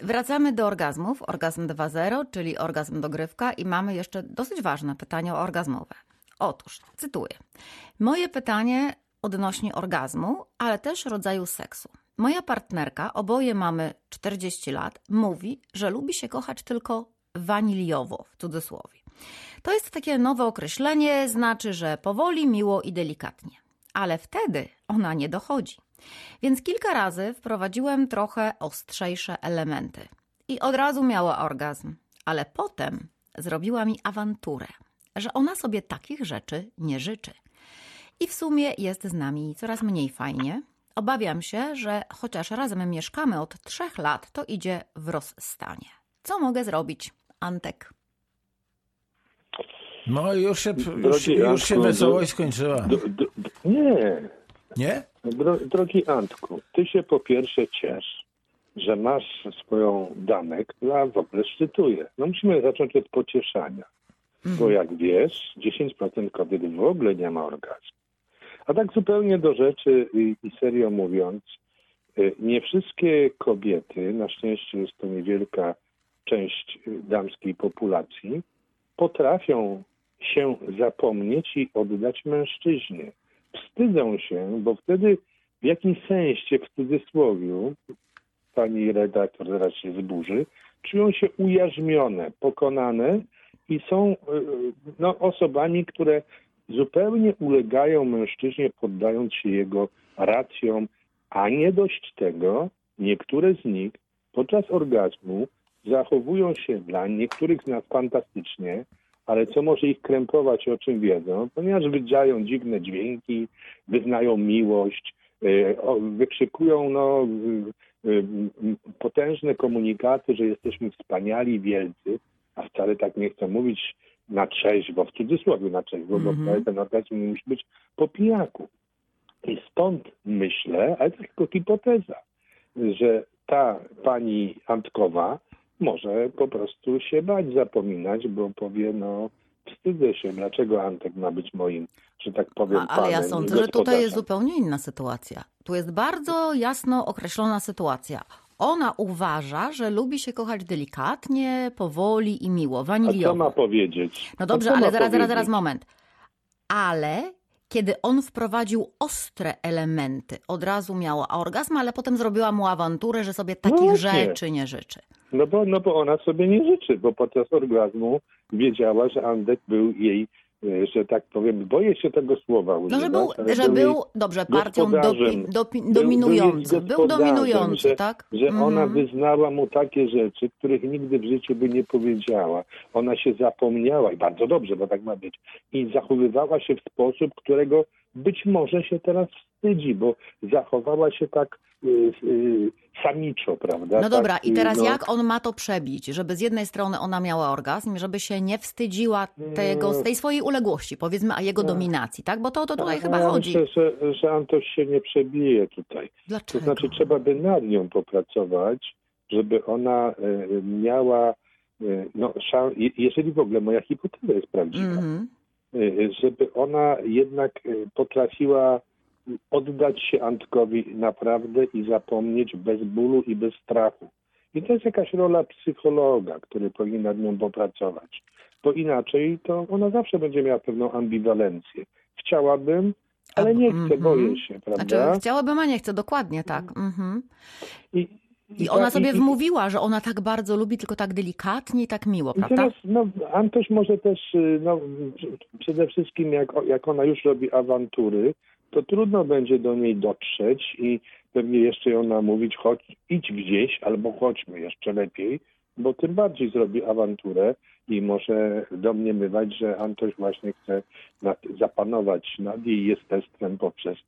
Wracamy do orgazmów. Orgazm 2.0, czyli orgazm dogrywka i mamy jeszcze dosyć ważne pytanie orgazmowe. Otóż, cytuję. Moje pytanie odnośnie orgazmu, ale też rodzaju seksu. Moja partnerka, oboje mamy 40 lat, mówi, że lubi się kochać tylko waniliowo, w cudzysłowie. To jest takie nowe określenie, znaczy, że powoli, miło i delikatnie. Ale wtedy ona nie dochodzi. Więc kilka razy wprowadziłem trochę ostrzejsze elementy. I od razu miała orgazm. Ale potem zrobiła mi awanturę, że ona sobie takich rzeczy nie życzy. I w sumie jest z nami coraz mniej fajnie. Obawiam się, że chociaż razem mieszkamy od trzech lat, to idzie w rozstanie. Co mogę zrobić, Antek? No już się, już, Drogi już się wesołość skończyła. Do, do, do, nie, Nie? Dro, drogi Antku, ty się po pierwsze ciesz, że masz swoją damę, która w ogóle szczytuje. No musimy zacząć od pocieszania. Bo jak wiesz, 10% kobiet w ogóle nie ma orgazmu. A tak zupełnie do rzeczy i, i serio mówiąc, y, nie wszystkie kobiety, na szczęście jest to niewielka część y, damskiej populacji, potrafią się zapomnieć i oddać mężczyźnie. Wstydzą się, bo wtedy w jakimś sensie, w cudzysłowie, pani redaktor zaraz się zburzy, czują się ujarzmione, pokonane i są y, no, osobami, które zupełnie ulegają mężczyźnie, poddając się jego racjom, a nie dość tego, niektóre z nich podczas orgazmu zachowują się dla niektórych z nas fantastycznie, ale co może ich krępować, o czym wiedzą, ponieważ wydają dziwne dźwięki, wyznają miłość, y, wykrzykują no, y, y, potężne komunikaty, że jesteśmy wspaniali, wielcy, a wcale tak nie chcę mówić na trzeźwo, w cudzysłowie na trzeźwo, bo wcale ten orgazm nie musi być po pijaku. I stąd myślę, ale to tylko hipoteza, że ta pani Antkowa może po prostu się bać zapominać, bo powie, no wstydzę się, dlaczego Antek ma być moim, że tak powiem, A, ale ja sądzę, że tutaj jest zupełnie inna sytuacja. Tu jest bardzo jasno określona sytuacja. Ona uważa, że lubi się kochać delikatnie, powoli i miło, A co waniliowo. ma powiedzieć? No dobrze, ale zaraz, zaraz, powiedzieć? zaraz, moment. Ale kiedy on wprowadził ostre elementy, od razu miała orgazm, ale potem zrobiła mu awanturę, że sobie takich właśnie. rzeczy nie życzy. No bo, no bo ona sobie nie życzy, bo podczas orgazmu wiedziała, że Andek był jej, że tak powiem, boję się tego słowa No, używać, że był, że był dobrze, partią dopi, dopi, Był- dominujący. jej Był gospodarzem, dominujący, że, tak? Że ona Mhm. wyznała mu takie rzeczy, których nigdy w życiu by nie powiedziała. Ona się zapomniała i bardzo dobrze, bo tak ma być. I zachowywała się w sposób, którego być może się teraz wstydzi, bo zachowała się tak y, y, samiczo, prawda? No dobra, tak, i teraz no, jak on ma to przebić, żeby z jednej strony ona miała orgazm, żeby się nie wstydziła tego, z tej swojej uległości, powiedzmy, a jego dominacji, tak? Bo to, to tutaj A chyba ja chodzi. Myślę, że, że Antoś się nie przebije tutaj. To Dlaczego? znaczy trzeba by nad nią popracować, żeby ona e, miała, e, no, jeżeli w ogóle moja hipoteza jest prawdziwa, Mhm. e, żeby ona jednak e, potrafiła oddać się Antkowi naprawdę i zapomnieć bez bólu i bez strachu. I to jest jakaś rola psychologa, który powinien nad nią popracować. Bo inaczej to ona zawsze będzie miała pewną ambiwalencję. Chciałabym, ale nie chcę, Mhm. boję się, prawda? Znaczy, chciałabym, a nie chcę, dokładnie tak. Mhm. I, I ona ta- sobie i- wmówiła, że ona tak bardzo lubi, tylko tak delikatnie i tak miło, prawda? teraz, no, Antoś może też, y, no, przede wszystkim jak, jak ona już robi awantury, to trudno będzie do niej dotrzeć i pewnie jeszcze ją namówić, chodź, idź gdzieś, albo chodźmy jeszcze lepiej, bo tym bardziej zrobi awanturę i może domniemywać, że Antoś właśnie chce nad, zapanować nad jej jestestwem poprzez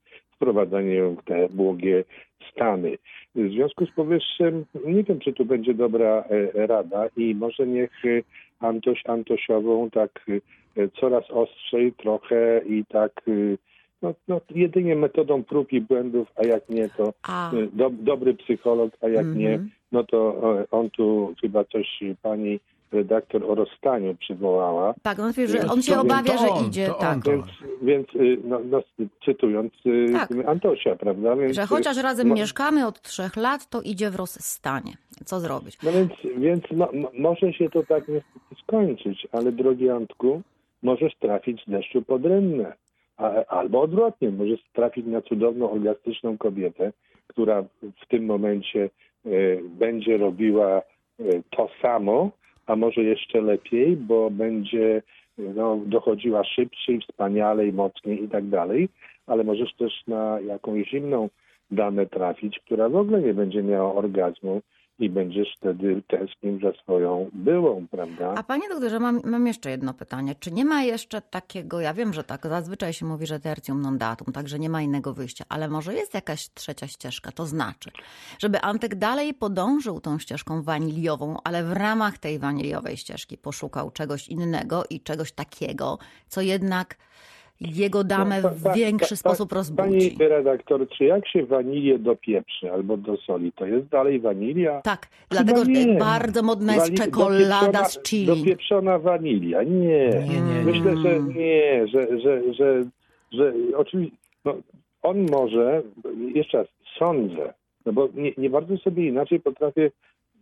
wprowadzanie ją w te błogie stany. W związku z powyższym nie wiem, czy tu będzie dobra e, rada i może niech e, Antoś Antosiową tak e, coraz ostrzej trochę i tak no, no, jedynie metodą prób i błędów, a jak nie, to do, dobry psycholog, a jak nie, Mhm. no to on tu chyba coś pani redaktor o rozstaniu przywołała. Tak, on mówi, że on się obawia, że on, idzie, on, tak. Więc, więc y, no, no, cytując y, Tak. Antosia, prawda? Więc, Że chociaż razem mo- mieszkamy od trzech lat, to idzie w rozstanie. Co zrobić? No więc, więc mo, może się to tak niestety skończyć, ale drogi Antku, możesz trafić deszczu pod rynnę. A, albo odwrotnie, możesz trafić na cudowną, orgastyczną kobietę, która w tym momencie będzie robiła to samo, a może jeszcze lepiej, bo będzie no, dochodziła szybciej, wspanialej, mocniej i tak dalej, ale możesz też na jakąś zimną damę trafić, która w ogóle nie będzie miała orgazmu i będziesz wtedy tęsknił za swoją byłą, prawda? A panie doktorze, mam, mam jeszcze jedno pytanie. Czy nie ma jeszcze takiego, ja wiem, że tak, zazwyczaj się mówi, że tertium non datum, także nie ma innego wyjścia, ale może jest jakaś trzecia ścieżka, to znaczy, żeby Antek dalej podążył tą ścieżką waniliową, ale w ramach tej waniliowej ścieżki poszukał czegoś innego i czegoś takiego, co jednak jego damę No, w pa- pa- większy sposób rozbudzi. Pani redaktor, czy jak się wanilię dopieprzy albo do soli, to jest dalej wanilia? Tak, dlatego że nie. bardzo modna jest czekolada z chili. Dopieprzona wanilia. Nie. Nie, nie, nie. Myślę, że nie, że, że, że, że oczywiście no, on może, jeszcze raz, sądzę, no bo nie, nie bardzo sobie inaczej potrafię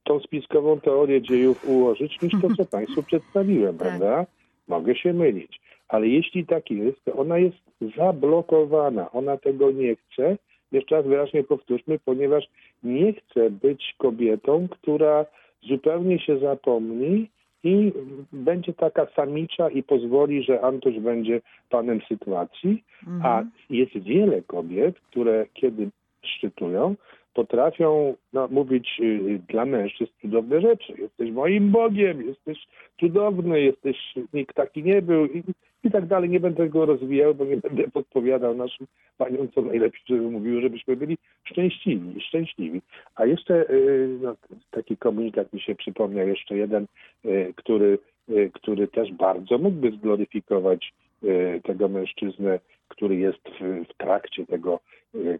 tą spiskową teorię dziejów ułożyć niż to, co Państwu przedstawiłem, Tak. prawda? Mogę się mylić, ale jeśli tak jest, to ona jest zablokowana, ona tego nie chce. Jeszcze raz wyraźnie powtórzmy, ponieważ nie chce być kobietą, która zupełnie się zapomni i będzie taka samicza i pozwoli, że Antoś będzie panem sytuacji, a jest wiele kobiet, które kiedy szczytują, potrafią no, mówić y, dla mężczyzn cudowne rzeczy. Jesteś moim Bogiem, jesteś cudowny, jesteś, nikt taki nie był i, i tak dalej. Nie będę go rozwijał, bo nie będę podpowiadał naszym paniom, co najlepiej, żeby mówiły, żebyśmy byli szczęśliwi, szczęśliwi. A jeszcze y, no, taki komunikat mi się przypomniał, jeszcze jeden, y, który, y, który też bardzo mógłby zgloryfikować tego mężczyznę, który jest w, w trakcie tego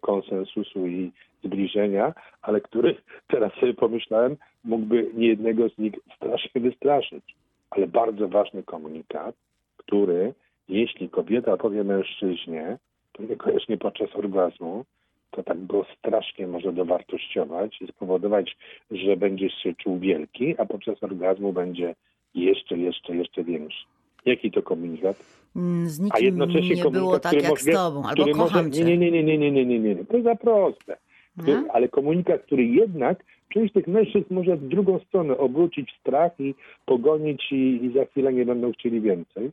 konsensusu i zbliżenia, ale który teraz sobie pomyślałem, mógłby niejednego z nich strasznie wystraszyć. Ale bardzo ważny komunikat, który jeśli kobieta powie mężczyźnie, to niekoniecznie podczas orgazmu, to tak go strasznie może dowartościować i spowodować, że będziesz się czuł wielki, a podczas orgazmu będzie jeszcze, jeszcze, jeszcze większy. Jaki to komunikat? Mm, Z A nikim jednocześnie nie komunikat, było tak który jak może, z tobą, albo który kocham może, cię. Nie, nie, nie, nie, nie, nie, nie, nie, nie. To za proste. Który, Nie? ale komunikat, który jednak część tych mężczyzn może w drugą stronę obrócić w strach i pogonić i, i za chwilę nie będą chcieli więcej.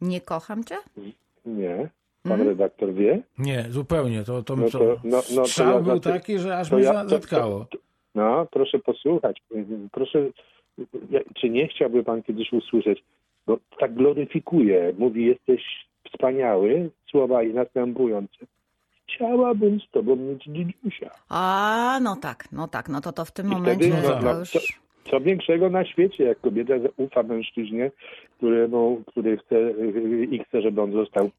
Nie kocham cię? Nie. Pan Mhm. redaktor wie? Nie, zupełnie. To, to, No to, to- no- no to strzał ja był to- taki, że aż mnie ja- zatkało. No, proszę posłuchać. Proszę, czy nie chciałby pan kiedyś usłyszeć? Bo tak gloryfikuje. Mówi, jesteś wspaniały. Słowa i następujące. Chciałabym z tobą mieć dzidziusia. A, no tak, no tak, no to to w tym I momencie wtedy, no, to no, już... co, większego na świecie, jak kobieta ufa mężczyźnie, któremu, który chce i chce, żeby on został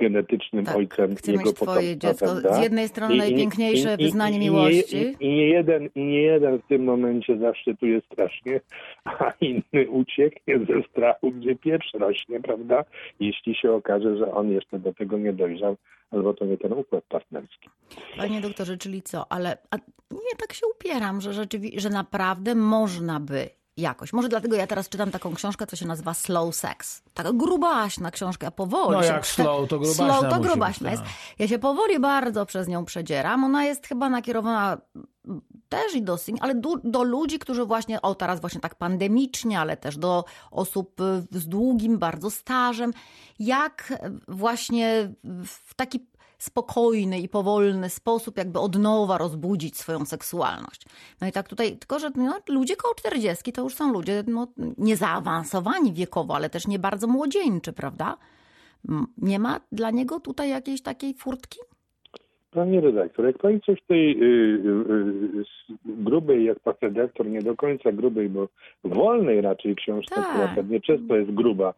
genetycznym Tak, ojcem chcę jego mieć twoje dziecko. prawda? Z jednej strony I- najpiękniejsze i- i- wyznanie miłości. I, nie jeden, i nie jeden w tym momencie zaszczytuje strasznie, a inny ucieknie ze strachu, gdzie pieprz rośnie, prawda? Jeśli się okaże, że on jeszcze do tego nie dojrzał, albo to nie ten układ partnerski. Panie doktorze, czyli co? Ale nie tak się upieram, że rzeczywiście, że naprawdę można by jakoś. Może dlatego ja teraz czytam taką książkę, co się nazywa Slow Sex. Taka grubaśna książka, ja powoli No jak slow, to grubaśna Slow to grubaśna być, jest. Ja się powoli bardzo przez nią przedzieram. Ona jest chyba nakierowana też i do sing, ale do, do ludzi, którzy właśnie, o teraz właśnie tak pandemicznie, ale też do osób y, z długim bardzo stażem, jak właśnie w taki spokojny i powolny sposób jakby od nowa rozbudzić swoją seksualność. No i tak tutaj, tylko że no, ludzie koło 40 to już są ludzie no, nie zaawansowani wiekowo, ale też nie bardzo młodzieńczy, prawda? Nie ma dla niego tutaj jakiejś takiej furtki? Panie redaktor, jak pani coś tej y, y, y, grubej, jak pan redaktor, nie do końca grubej, bo wolnej raczej książce, Tak. która pewnie przez to jest gruba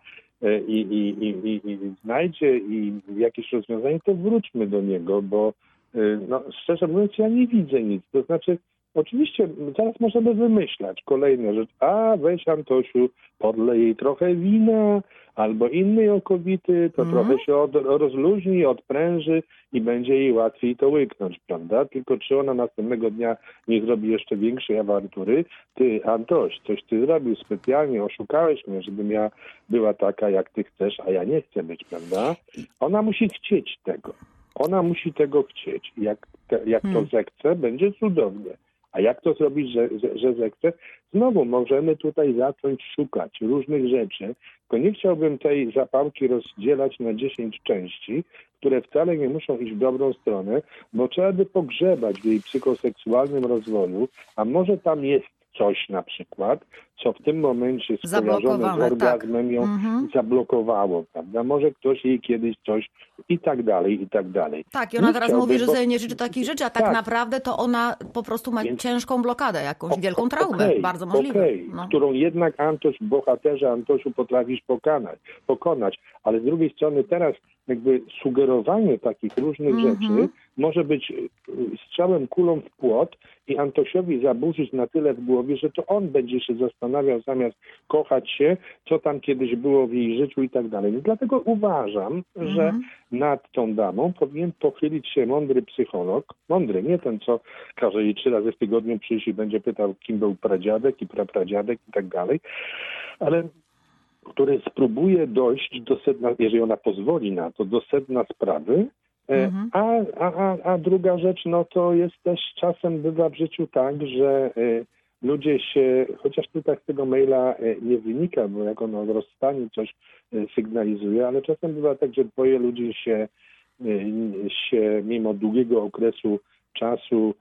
i, i, i, i, i znajdzie i jakieś rozwiązanie, to wróćmy do niego, bo y, no, szczerze mówiąc ja nie widzę nic. To znaczy Oczywiście zaraz możemy wymyślać kolejne rzeczy. A weź Antosiu, podlej jej trochę wina albo innej okowity, to Mhm. trochę się od, rozluźni, odpręży i będzie jej łatwiej to łyknąć, prawda? Tylko czy ona następnego dnia nie zrobi jeszcze większej awantury? Ty, Antoś, coś ty zrobił specjalnie, oszukałeś mnie, żebym ja była taka, jak ty chcesz, a ja nie chcę być, prawda? Ona musi chcieć tego. Ona musi tego chcieć. Jak, jak Hmm. to zechce, będzie cudownie. A jak to zrobić, że, że, że zechce? Znowu możemy tutaj zacząć szukać różnych rzeczy, tylko nie chciałbym tej zapałki rozdzielać na 10 części, które wcale nie muszą iść w dobrą stronę, bo trzeba by pogrzebać w jej psychoseksualnym rozwoju, a może tam jest coś na przykład, co w tym momencie skojarzone z tak. orgazmem ją Mhm. zablokowało, prawda? Może ktoś jej kiedyś coś i tak dalej, i tak dalej. Tak, i ona Nie teraz mówi, że sobie nie życzy takich rzeczy, a tak, Tak. naprawdę to ona po prostu ma Więc- ciężką blokadę, jakąś O- wielką traumę, okej, bardzo możliwe. okej, No. którą jednak Antoś, bohaterze Antosiu potrafisz pokonać, pokonać, ale z drugiej strony teraz jakby sugerowanie takich różnych Mhm. rzeczy może być y, strzałem kulą w płot i Antosiowi zaburzyć na tyle w głowie, że to on będzie się zastanawiał zamiast kochać się, co tam kiedyś było w jej życiu i tak dalej. Dlatego uważam, że Mhm. nad tą damą powinien pochylić się mądry psycholog. Mądry, nie ten, co każe jej trzy razy w tygodniu przyjść i będzie pytał, kim był pradziadek i prapradziadek i tak dalej, ale który spróbuje dojść do sedna, jeżeli ona pozwoli na to, do sedna sprawy. E, Mhm. A, a, a, druga rzecz, no to jest też czasem bywa w życiu tak, że e, ludzie się, chociaż tutaj z tego maila e, nie wynika, bo jak ono o rozstaniu coś sygnalizuje, ale czasem bywa tak, że dwoje ludzi się, się mimo długiego okresu czasu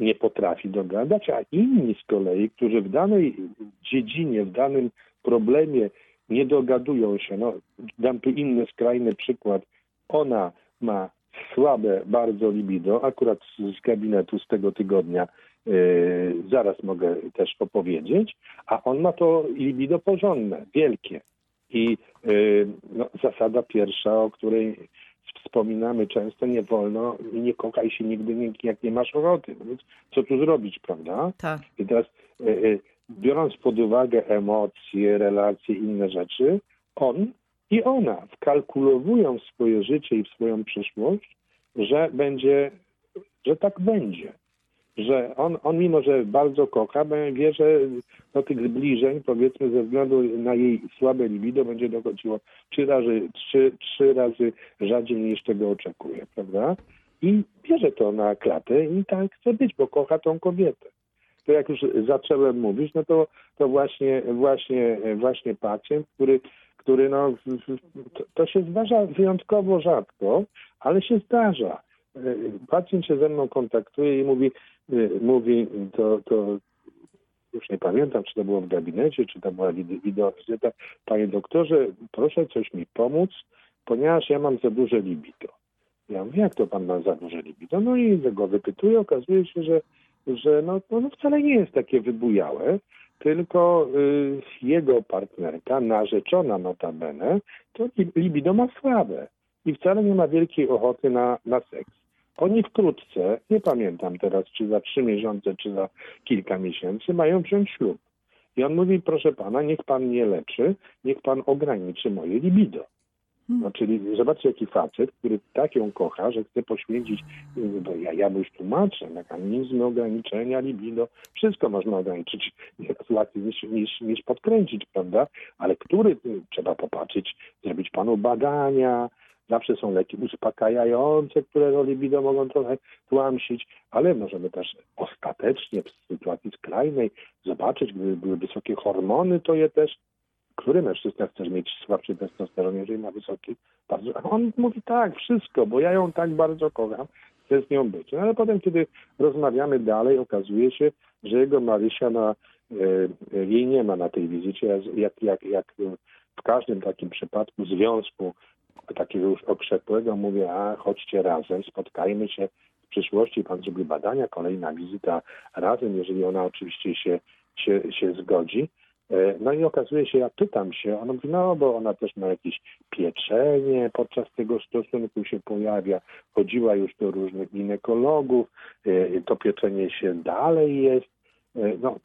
nie potrafi dogadać, a inni z kolei, którzy w danej dziedzinie, w danym problemie nie dogadują się. No, dam tu inny skrajny przykład. Ona ma słabe bardzo libido, akurat z, gabinetu z tego tygodnia yy, zaraz mogę też opowiedzieć, a on ma to libido porządne, wielkie. I yy, no, zasada pierwsza, o której wspominamy często, nie wolno i nie kochaj się nigdy, jak nie masz ochoty. No więc co tu zrobić, prawda? Tak. I teraz, e, e, biorąc pod uwagę emocje, relacje, inne rzeczy, on i ona wkalkulowują w swoje życie i w swoją przyszłość, że będzie, że tak będzie. Że on, on mimo, że bardzo kocha, wie, że do tych zbliżeń, powiedzmy, ze względu na jej słabe libido, będzie dochodziło trzy razy, trzy, trzy razy rzadziej niż tego oczekuje, prawda? I bierze to na klatę i tak chce być, bo kocha tą kobietę to jak już zacząłem mówić, no to, to właśnie, właśnie, właśnie pacjent, który, który no, to, się zdarza wyjątkowo rzadko, ale się zdarza. Pacjent się ze mną kontaktuje i mówi, mówi to, to już nie pamiętam, czy to było w gabinecie, czy to była wid- wideowizyta. Panie doktorze, proszę coś mi pomóc, ponieważ ja mam za duże libido. Ja mówię, jak to pan ma za duże libido? No i go wypytuję, okazuje się, że że no, no, no wcale nie jest takie wybujałe, tylko y, jego partnerka, narzeczona notabene, to li- libido ma słabe i wcale nie ma wielkiej ochoty na, na seks. Oni wkrótce, nie pamiętam teraz, czy za trzy miesiące, czy za kilka miesięcy, mają wziąć ślub. I on mówi, proszę pana, niech pan nie leczy, niech pan ograniczy moje libido. No, czyli zobaczcie, jaki facet, który tak ją kocha, że chce poświęcić, y, bo ja, ja już tłumaczę, mechanizmy ograniczenia libido, wszystko można ograniczyć, łatwiej niż, niż, niż podkręcić, prawda? Ale który, y, trzeba popatrzeć, zrobić panu badania, zawsze są leki uspokajające, które libido mogą trochę tłamsić, ale możemy też ostatecznie w sytuacji skrajnej zobaczyć, gdyby były wysokie hormony, to je też który mężczyzna chce mieć słabszy testosteron, jeżeli ma wysoki? Bardzo. On mówi tak, wszystko, bo ja ją tak bardzo kocham, chcę z nią być. No ale potem, kiedy rozmawiamy dalej, okazuje się, że jego Marysia na, e, e, jej nie ma na tej wizycie, jak, jak, jak w każdym takim przypadku związku takiego już okrzepłego mówię, a chodźcie razem, spotkajmy się w przyszłości, pan zrobi badania, kolejna wizyta razem, jeżeli ona oczywiście się, się, się zgodzi. E, No i okazuje się, ja pytam się, ona mówi, no bo ona też ma jakieś pieczenie podczas tego stosunku się pojawia, chodziła już do różnych ginekologów, e, to pieczenie się dalej jest. E, No,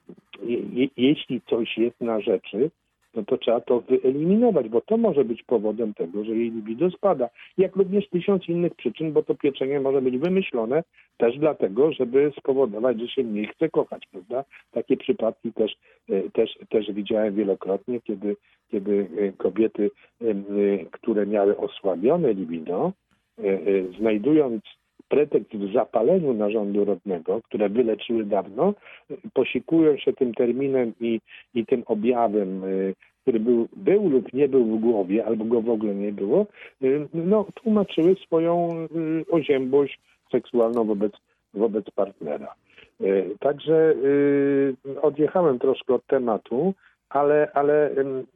je, je, jeśli coś jest na rzeczy, no to trzeba to wyeliminować, bo to może być powodem tego, że jej libido spada. Jak również tysiąc innych przyczyn, bo to pieczenie może być wymyślone też dlatego, żeby spowodować, że się mniej chce kochać, prawda? Takie przypadki też, e, też, też widziałem wielokrotnie, kiedy, kiedy e, kobiety, e, które miały osłabione libido, znajdując pretekst w zapaleniu narządu rodnego, które wyleczyły dawno, posikują się tym terminem i, i tym objawem, y, który był, był lub nie był w głowie, albo go w ogóle nie było, y, no, tłumaczyły swoją y, oziębłość seksualną wobec, wobec partnera. Także odjechałem troszkę od tematu, ale, ale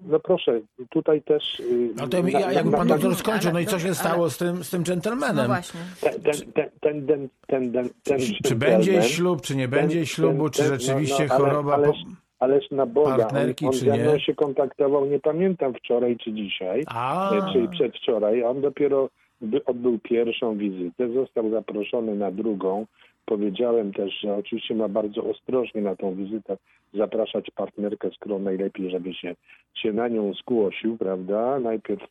no proszę, tutaj też... y, No to na- ja, jakby na- pan na- doktor skończył, no i co się ale- stało z tym, z tym No dżentelmenem? właśnie. ten, ten, ten, ten, ten, ten, ten, ten Czy będzie ślub, czy nie ten- będzie ślubu, ten- czy ten- rzeczywiście no, no, ale- choroba... Ależ, na Boga, partnerki, on, on ze mną się kontaktował, nie pamiętam wczoraj czy dzisiaj, A, e, czyli przedwczoraj. On dopiero by- odbył pierwszą wizytę, został zaproszony na drugą. Powiedziałem też, że oczywiście ma bardzo ostrożnie na tą wizytę zapraszać partnerkę, z którą najlepiej, żeby się, się na nią zgłosił, prawda? Najpierw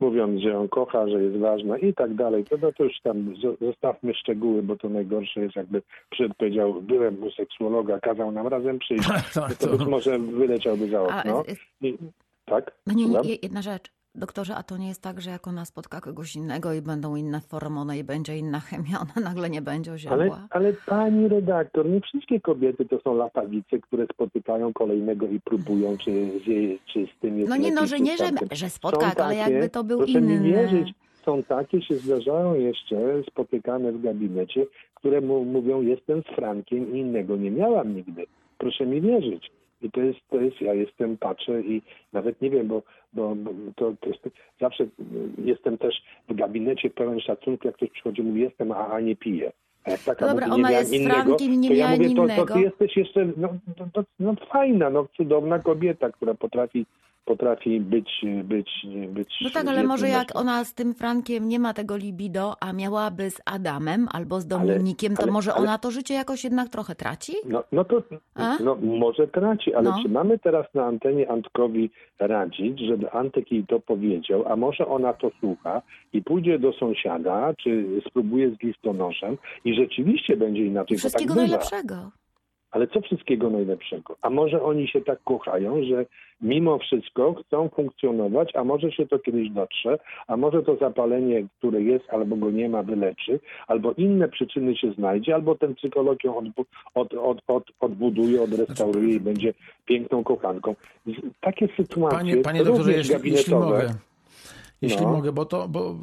mówiąc, że ją kocha, że jest ważna i tak dalej. To, no to już tam zo- zostawmy szczegóły, bo to najgorsze jest jakby przed powiedział, byłem u seksuologa, kazał nam razem przyjść, tak, to być może wyleciałby za okno. y, I, tak? No nie, nie, jedna rzecz. Doktorze, a to nie jest tak, że jak ona spotka kogoś innego i będą inne hormony i będzie inna chemia, ona nagle nie będzie Ale, oziębła? ale pani redaktor, nie wszystkie kobiety to są latawice, które spotykają kolejnego i próbują, czy czy z tym jest No nie, no, że nie, że, że Są spotkać, ale takie, jakby to był proszę mi inny. wierzyć, są takie, się zdarzają jeszcze, spotykane w gabinecie, które mu, mówią, jestem z Frankiem i innego nie miałam nigdy. Proszę mi wierzyć. I to jest, to jest, ja jestem, patrzę i nawet nie wiem, bo, bo, bo to, to jest, zawsze jestem też w gabinecie pełen szacunku, jak ktoś przychodzi, mówi, jestem, a, a nie piję. A jak taka Dobra, mówi, nie ona miałam jest z innego, Frankiem nie to ja mówię, to, to ty jesteś jeszcze, no, no fajna, no cudowna kobieta, która potrafi, potrafi być, być, być... No tak, ale może jak ona z tym Frankiem nie ma tego libido, a miałaby z Adamem albo z Ale- Dominikiem, to ale- może ale- ona to życie jakoś jednak trochę traci? No, no to A? no, może traci, ale No. czy mamy teraz na antenie Antkowi radzić, żeby Antek jej to powiedział, a może ona to słucha i pójdzie do sąsiada, czy spróbuje z listonoszem i rzeczywiście będzie inaczej, bo Wszystkiego tak najlepszego. Ale co wszystkiego najlepszego? A może oni się tak kochają, że mimo wszystko chcą funkcjonować, a może się to kiedyś dotrze, a może to zapalenie, które jest albo go nie ma, wyleczy, albo inne przyczyny się znajdzie, albo ten psycholog ją odbu- od, od, od, odbuduje, odrestauruje i będzie piękną kochanką. Takie sytuacje, panie, panie doktorze, jeśli, jeśli mogę. Jeśli No. mogę, bo to, bo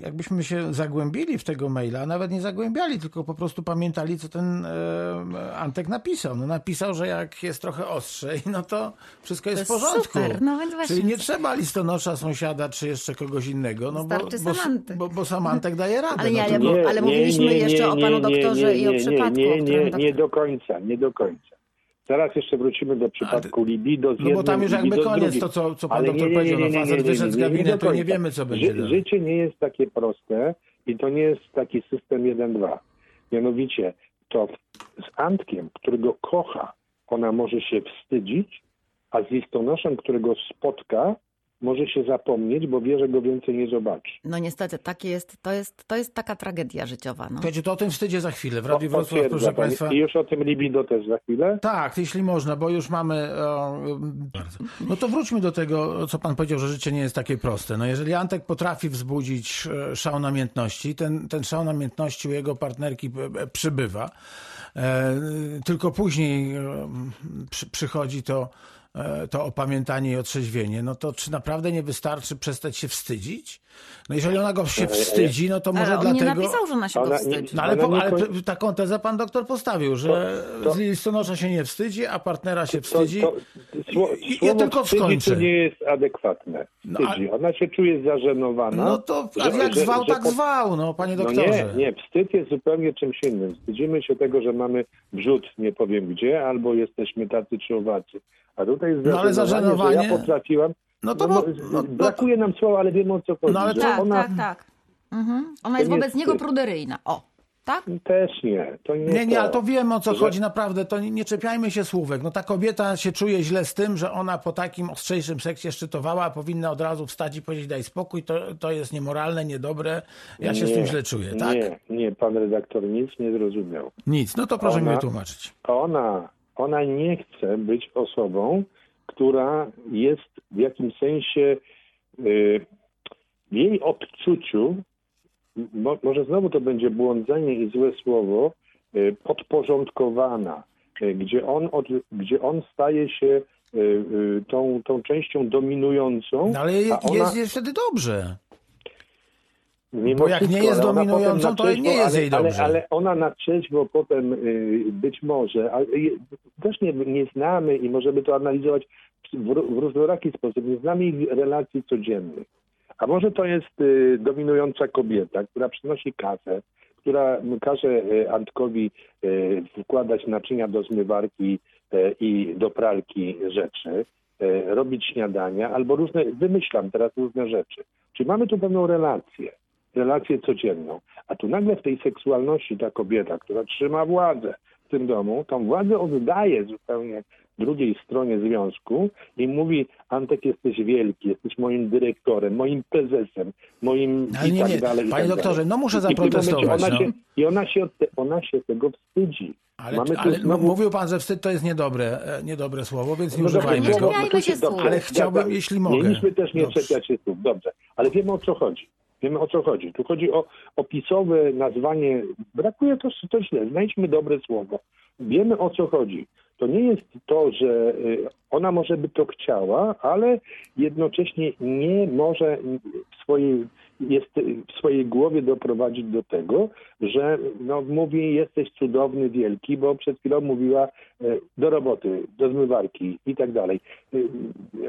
jakbyśmy się zagłębili w tego maila, a nawet nie zagłębiali, tylko po prostu pamiętali, co ten e, Antek napisał. No napisał, że jak jest trochę ostrzej, no to wszystko jest, To w jest porządku. super, no więc właśnie. Czyli nie trzeba listonosza, sąsiada, czy jeszcze kogoś innego, no bo, Starczy bo, sam Antek. bo, bo sam Antek daje radę. Ale no ja- to- bo- ale mówiliśmy jeszcze o panu doktorze i o nie, przypadku, Nie, o nie, nie, nie do końca, nie do końca. Zaraz jeszcze wrócimy do przypadku libido z No bo tam już jakby koniec to, co, co pan Ale doktor nie, nie, powiedział. nie, No nie, nie, nie, wyszedł z gabinetu nie wiemy, co będzie Ży, życie nie jest takie proste i to nie jest taki system 1-2. Mianowicie to z Antkiem, którego kocha, ona może się wstydzić, a z listonoszem, którego spotka, może się zapomnieć, bo wie, że go więcej nie zobaczy. No niestety, takie jest, to, jest, to jest taka tragedia życiowa. No. Słuchajcie, to o tym wstydzie za chwilę. W Radiu Wrocław, proszę państwa. I już o tym libido też za chwilę. Tak, jeśli można, bo już mamy. O, bardzo. No to wróćmy do tego, co pan powiedział, że życie nie jest takie proste. No jeżeli Antek potrafi wzbudzić e, szał namiętności, ten, ten szał namiętności u jego partnerki e, e, przybywa, e, tylko później e, przy, przychodzi to, to opamiętanie i otrzeźwienie, no to czy naprawdę nie wystarczy przestać się wstydzić? No jeżeli ona go się wstydzi, no to może Ale on nie dlatego... napisał, że ona się Ona go nie- wstydzi. No ale, po, nie ale taką tezę pan doktor postawił, że To- to- z listonosza się nie wstydzi, a partnera się To, wstydzi. to, sło, I- ja tylko skończę. tu nie jest adekwatne. No, Wstydzi. Ona się czuje zażenowana. No to a że- jak że- zwał, że tak po- zwał, no panie No doktorze. nie, nie, wstyd jest zupełnie czymś innym. Wstydzimy się tego, że mamy wrzód nie powiem gdzie, albo jesteśmy tacy czy owacy. A tutaj jest No, ale zażenowanie, że ja potrafiłam. No to no, no, no- brakuje nam słowa, ale wiemy o co chodzi. No, ale Tak, ona tak, tak. Mhm. Ona jest wobec jest niego pruderyjna. O, tak? też nie. To nie, Nie, nie, to. ale to wiemy o co Że- chodzi naprawdę, to nie, nie czepiajmy się słówek. No ta kobieta się czuje źle z tym, że ona po takim ostrzejszym seksie szczytowała, a powinna od razu wstać i powiedzieć daj spokój, to, to jest niemoralne, niedobre, ja się z tym źle czuję, tak? Nie, nie, pan redaktor nic nie zrozumiał. Nic, no to proszę Ona- mi wytłumaczyć. Ona, ona nie chce być osobą, która jest w jakimś sensie y, w jej odczuciu, mo, może znowu to będzie błądzenie i złe słowo, y, podporządkowana, y, gdzie, on od, gdzie on staje się tą, tą częścią dominującą. No ale ona- jest, jest wtedy dobrze. Mimo Bo jak nie wszystko, jest ale ona dominującą, to nie jest jej dobrze. Ale, ale ona na trzeźwo potem y, być może, ale też nie, nie znamy i możemy to analizować w, w różnoraki sposób, nie znamy ich relacji codziennych. A może to jest y, dominująca kobieta, która przynosi kasę, która każe y, Antkowi wkładać naczynia do zmywarki i do pralki rzeczy, robić śniadania, albo różne, wymyślam teraz różne rzeczy. Czyli mamy tu pewną relację relację codzienną. A tu nagle w tej seksualności ta kobieta, która trzyma władzę w tym domu, tą władzę oddaje zupełnie drugiej stronie związku i mówi Antek jesteś wielki, jesteś moim dyrektorem, moim prezesem, moim Ale i nie, tak nie. dalej. i Panie tak doktorze, dalej. no muszę I zaprotestować, Ona no. się, I ona się, ona się tego wstydzi. Ale, Mamy ale znowu- mówił pan, że wstyd to jest niedobre, e, niedobre słowo, więc nie No używajmy go. dobrze. Ale chciałbym, jeśli mogę. Mieliśmy też nie Dobrze. czepiać się słów, dobrze. Ale wiemy o co chodzi. Wiemy o co chodzi. Tu chodzi o opisowe nazwanie. Brakuje to, to źle. Znajdźmy dobre słowo. Wiemy o co chodzi. To nie jest to, że y, ona może by to chciała, ale jednocześnie nie może w swojej, jest w swojej głowie doprowadzić do tego, że no, mówi jesteś cudowny, wielki, bo przed chwilą mówiła e, do roboty, do zmywarki i tak dalej. Y,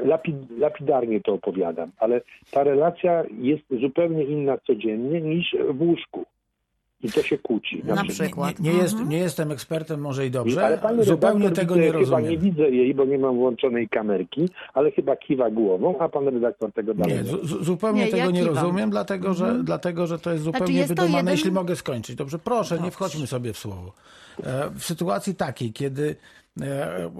Lapid, lapidarnie to opowiadam, ale ta relacja jest zupełnie inna codziennie niż w łóżku. I to się kłóci. Na Znaczy, przykład. Nie, nie, jest, Mhm. nie jestem ekspertem, może i dobrze. ale pani Zupełnie tego widzę, nie Chyba nie rozumiem. widzę jej, bo nie mam włączonej kamerki, ale chyba kiwa głową, a pan redaktor tego dalej Nie, nie. zu- zu- zupełnie Nie, ja tego nie kiwam. rozumiem, dlatego że, dlatego że to jest zupełnie jest to wydumane. jeden- Jeśli mogę skończyć, dobrze, proszę, nie wchodźmy sobie w słowo. E, W sytuacji takiej, kiedy e,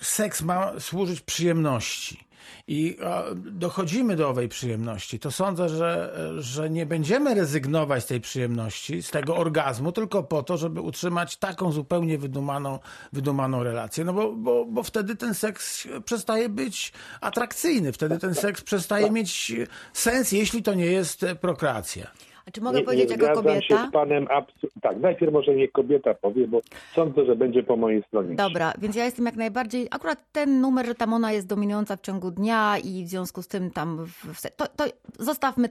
seks ma służyć przyjemności i dochodzimy do owej przyjemności, to sądzę, że, że nie będziemy rezygnować z tej przyjemności, z tego orgazmu, tylko po to, żeby utrzymać taką zupełnie wydumaną, wydumaną relację. No bo, bo, bo wtedy ten seks przestaje być atrakcyjny, wtedy ten seks przestaje mieć sens, jeśli to nie jest prokreacja. A czy mogę nie, powiedzieć nie jako kobieta? się z panem. absu- Tak, najpierw może niech kobieta powie, bo sądzę, że będzie po mojej stronie. Dobra, więc ja jestem jak najbardziej. Akurat ten numer, że tam ona jest dominująca w ciągu dnia i w związku z tym tam. W, to, to zostawmy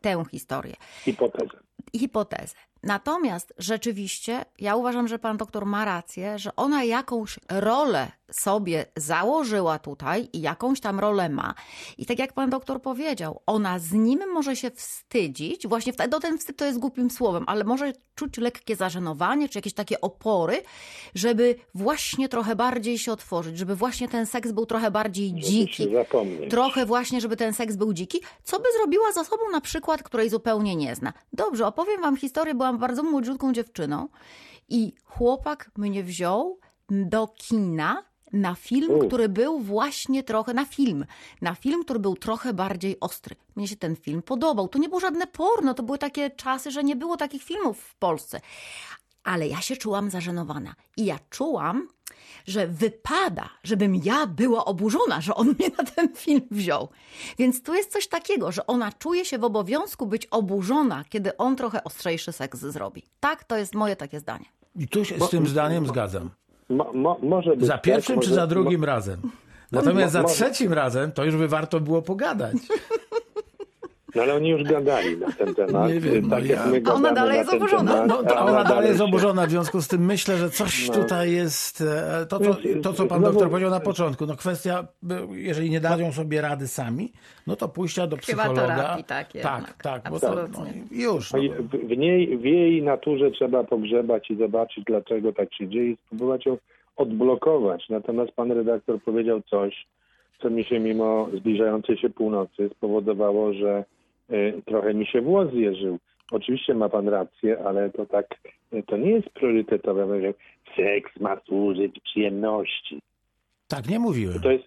tę historię. Hipotezę. hipotezę. Natomiast rzeczywiście ja uważam, że pan doktor ma rację, że ona jakąś rolę sobie założyła tutaj i jakąś tam rolę ma. I tak jak pan doktor powiedział, ona z nim może się wstydzić, właśnie wtedy, no ten wstyd to jest głupim słowem, ale może czuć lekkie zażenowanie, czy jakieś takie opory, żeby właśnie trochę bardziej się otworzyć, żeby właśnie ten seks był trochę bardziej Żeby dziki. Trochę właśnie, żeby ten seks był dziki, co by zrobiła z osobą na przykład, której zupełnie nie zna. Dobrze, opowiem wam historię, byłam bardzo młodziutką dziewczyną i chłopak mnie wziął do kina na film, U. który był właśnie trochę, na film, na film, który był trochę bardziej ostry. Mnie się ten film podobał. To nie było żadne porno, to były takie czasy, że nie było takich filmów w Polsce. Ale ja się czułam zażenowana i ja czułam, że wypada, żebym ja była oburzona, że on mnie na ten film wziął. Więc tu jest coś takiego, że ona czuje się w obowiązku być oburzona, kiedy on trochę ostrzejszy seks zrobi. Tak, to jest moje takie zdanie. I tu się z tym zdaniem zgadzam. Mo, mo, może być Za pierwszym tak, czy może- za drugim razem? Natomiast za trzecim razem to już by warto było pogadać. No ale oni już gadali na ten temat. Nie wiem, tak no ja- my A ona dalej jest oburzona. temat, No, to a ona dalej jest się- oburzona, w związku z tym myślę, że coś No. tutaj jest, e, to co, to co pan Znowu- doktor powiedział na początku, no kwestia, jeżeli nie dają sobie rady sami, no to pójścia do Chyba psychologa. terapii, tak, tak, jednak. tak, bo to, no, już. No No. i w, niej, w jej naturze trzeba pogrzebać i zobaczyć, dlaczego tak się dzieje i spróbować ją odblokować. Natomiast pan redaktor powiedział coś, co mi się mimo zbliżającej się północy spowodowało, że trochę mi się włos zjeżył. Oczywiście ma pan rację, ale to tak, y, to nie jest priorytetowe. Seks ma służyć przyjemności. Tak nie mówiłem. To jest,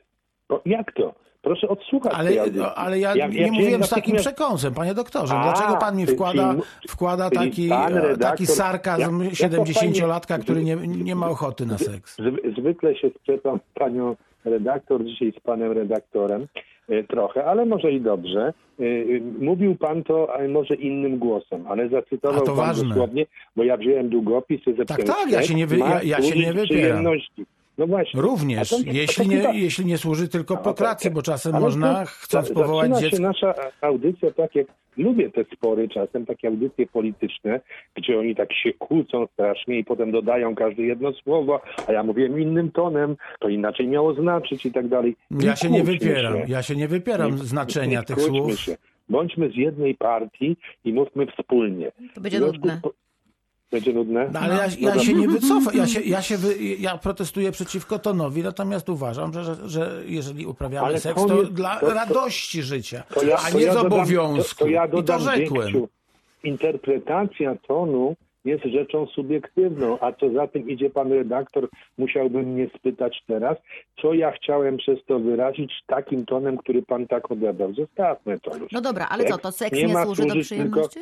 bo jak to? Proszę odsłuchać tej Ale, audycji. ale ja, Jak- nie jak mówiłem z takim przekąsem, panie doktorze. A, Dlaczego pan mi wkłada, czyli- wkłada taki, e, redaktor- taki sarkazm jak- jak to 70-latka, fajnie- który nie, nie ma ochoty na seks? Zwy- Zwykle się sprzeczam z panią redaktor, dzisiaj z panem redaktorem e, trochę, ale może i dobrze. E, e, Mówił pan to ale może innym głosem, ale zacytował pan ważne. dosłownie, bo ja wziąłem długopis i zapisałem, tak, ja się nie wy- ja- ja się nie wypieram. przyjemności. No właśnie. Również, to- jeśli, nie, chyba- jeśli nie służy tylko prokreacji, tak. bo czasem Ale można, chcąc powołać dziecko... się nasza audycja, tak jak lubię te spory czasem, takie audycje polityczne, gdzie oni tak się kłócą strasznie i potem dodają każde jedno słowo, a ja mówiłem innym tonem, to inaczej miało znaczyć i tak dalej. Ja się nie kłóćmy wypieram, się. ja się nie wypieram Nie- znaczenia nie tych słów. Się. Bądźmy z jednej partii i mówmy wspólnie. To będzie nudne. po- Będzie nudne? No, ale ja, ja się nie wycofam, ja, się, ja, się wy, ja protestuję przeciwko tonowi, natomiast uważam, że, że, że jeżeli uprawiamy Ale seks, to to dla to- radości życia, To ja- a to nie ja z dodam- obowiązku. To, to ja I to rzekłem. Dzięksiu, interpretacja tonu jest rzeczą subiektywną, a co za tym idzie pan redaktor, musiałby mnie spytać teraz, co ja chciałem przez to wyrazić takim tonem, który pan tak odebrał. Zostawmy to już. No dobra, ale co, to seks nie nie ma służy do przyjemności?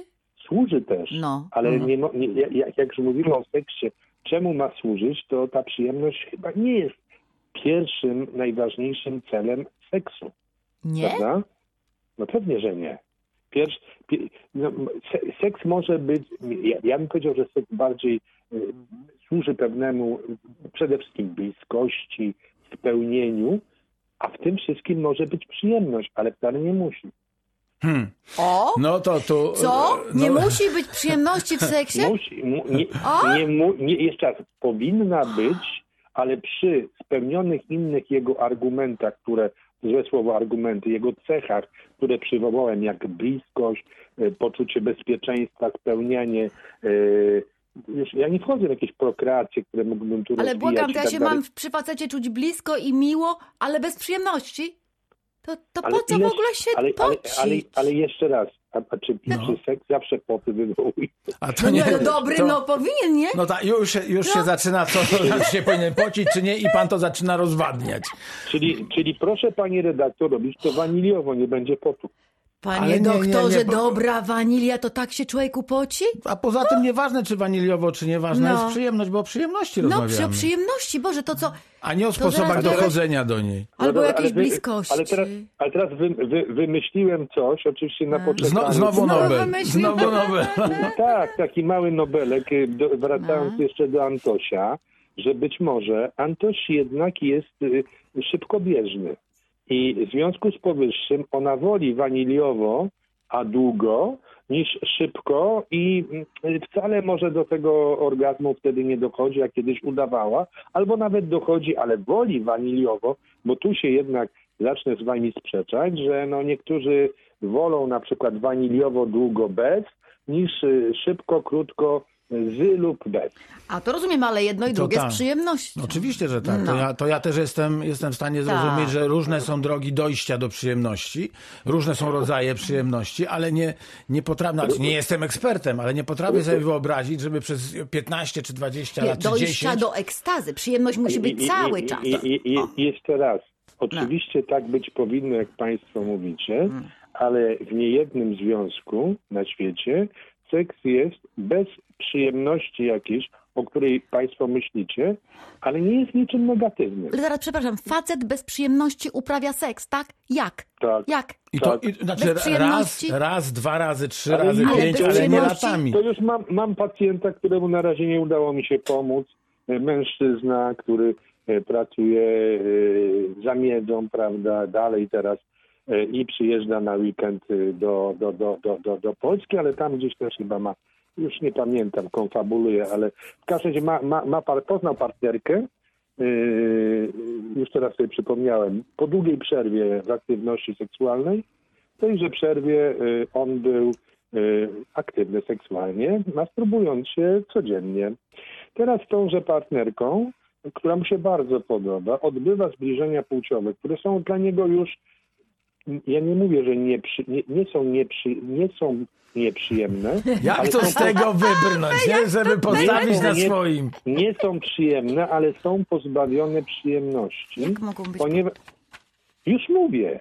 Służy też, No. ale Mhm. nie, mo- nie, jak, jak już mówimy o seksie, czemu ma służyć, to ta przyjemność chyba nie jest pierwszym, najważniejszym celem seksu. Nie? Prawda? No pewnie, że nie. Pierwszy, pie, no, se, seks może być, ja, ja bym powiedział, że seks bardziej y, służy pewnemu przede wszystkim bliskości, spełnieniu, a w tym wszystkim może być przyjemność, ale wcale nie musi. Hmm. O! No to tu... Co? no- Nie musi być przyjemności w seksie? Musi, mu, nie, nie, mu, nie, jeszcze raz, powinna być, ale przy spełnionych innych jego argumentach, które, złe słowo argumenty, jego cechach, które przywołałem, jak bliskość, e, poczucie bezpieczeństwa, spełnienie. e, Już, ja nie wchodzę w jakieś prokreacje, które mógłbym tu Ale błagam, to ja tak się dalej. mam przy facecie czuć blisko i miło, ale bez przyjemności? To, to Ale po co ileż- w ogóle się ale, ale, pocić? ale, ale jeszcze raz, a, a czy, No. czy seks zawsze poty wywołuje? A to No nie, nie, no dobry, to, no powinien, nie? No tak, już, się, już się zaczyna to, że się powinien pocić, czy nie, i pan to zaczyna rozwadniać. Czyli, czyli proszę pani redaktor robić to waniliowo, nie będzie potu. Panie Ale nie, nie, doktorze, nie, bo- dobra wanilia, to tak się człowieku poci? A poza tym nieważne, czy waniliowo, czy nieważna No. jest przyjemność, bo o przyjemności No rozmawiamy. przy o przyjemności, Boże, to co? A nie o sposobach teraz- dochodzenia do niej. Albo dobra, jakiejś bliskości. Ale teraz, ale teraz wy, wy, wymyśliłem coś, oczywiście na A. poczekaniu. Zno, znowu Nobel. Znowu Nobel. Tak, taki mały nobelek, y, do, wracając No. jeszcze do Antosia, że być może Antoś jednak jest y, szybkobieżny. I w związku z powyższym ona woli waniliowo, a długo, niż szybko i y, wcale może do tego orgazmu wtedy nie dochodzi, jak kiedyś udawała, albo nawet dochodzi, ale woli waniliowo, bo tu się jednak zacznę z wami sprzeczać, że no niektórzy wolą na przykład waniliowo długo bez, niż y, szybko, krótko z lub bez. A to rozumiem, ale jedno i To drugie tak. z przyjemnością. Oczywiście, że tak. To, No. ja, to ja też jestem, jestem w stanie Tak. zrozumieć, że różne są drogi dojścia do przyjemności, różne są rodzaje przyjemności, ale nie, nie potrafię, znaczy nie jestem ekspertem, ale nie potrafię sobie wyobrazić, żeby przez 15 czy 20 Nie, lat, czy dojścia 10... do ekstazy. Przyjemność musi być cały i, czas. I, i, i, i jeszcze raz. Oczywiście tak być powinno, jak Państwo mówicie, ale w niejednym związku na świecie seks jest bez przyjemności jakiejś, o której Państwo myślicie, ale nie jest niczym negatywnym. Ale zaraz, przepraszam, facet bez przyjemności uprawia seks, tak? Jak? Tak. Jak? I to, Tak. i, znaczy Bez raz, przyjemności? raz, dwa razy, trzy Ale razy, nie, pięć, ale nie latami. To już mam, mam pacjenta, któremu na razie nie udało mi się pomóc. E, Mężczyzna, który e, pracuje e, za miedą, prawda, dalej teraz i przyjeżdża na weekend e, do, do, do, do, do, do Polski, ale tam gdzieś też chyba ma, już nie pamiętam, konfabuluje, ale w każdym razie ma, ma, ma par, poznał partnerkę, e, już teraz sobie przypomniałem, po długiej przerwie w aktywności seksualnej, w tejże przerwie y, on był y, aktywny seksualnie, masturbując się codziennie. Teraz z tąże partnerką która mu się bardzo podoba, odbywa zbliżenia płciowe, które są dla niego już, ja nie mówię, że nie, przy, nie, nie, są, nieprzy, nie są nieprzyjemne, Jak to są z tego wybrnąć, nie? żeby postawić na swoim? nie są przyjemne, ale są pozbawione przyjemności. Jak mogą być? Ponieważ, już mówię,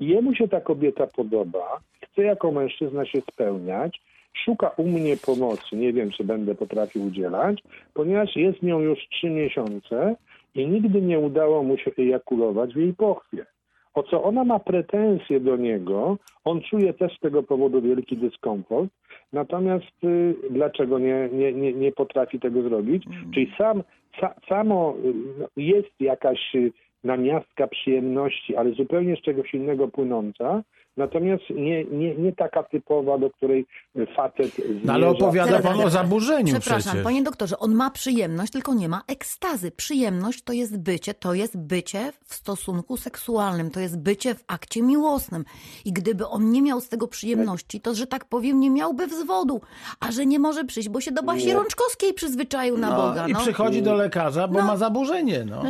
jemu się ta kobieta podoba, chce jako mężczyzna się spełniać, szuka u mnie pomocy, nie wiem, czy będę potrafił udzielać, ponieważ jest nią już trzy miesiące i nigdy nie udało mu się ejakulować w jej pochwie. O co ona ma pretensje do niego, on czuje też z tego powodu wielki dyskomfort, natomiast y, dlaczego nie, nie, nie, nie potrafi tego zrobić? Czyli sam, sa, samo y, no, jest jakaś y, namiastka przyjemności, ale zupełnie z czegoś innego płynąca, natomiast nie, nie, nie taka typowa, do której facet No, ale zmierza. opowiada pan o zaburzeniu Przepraszam, przecież. panie doktorze, on ma przyjemność, tylko nie ma ekstazy. Przyjemność to jest bycie, to jest bycie w stosunku seksualnym, to jest bycie w akcie miłosnym. I gdyby on nie miał z tego przyjemności, to, że tak powiem, nie miałby wzwodu. A że nie może przyjść, bo się do Basi Nie. Rączkowskiej przyzwyczaił na No, Boga. I No. przychodzi do lekarza, bo No. ma zaburzenie. No.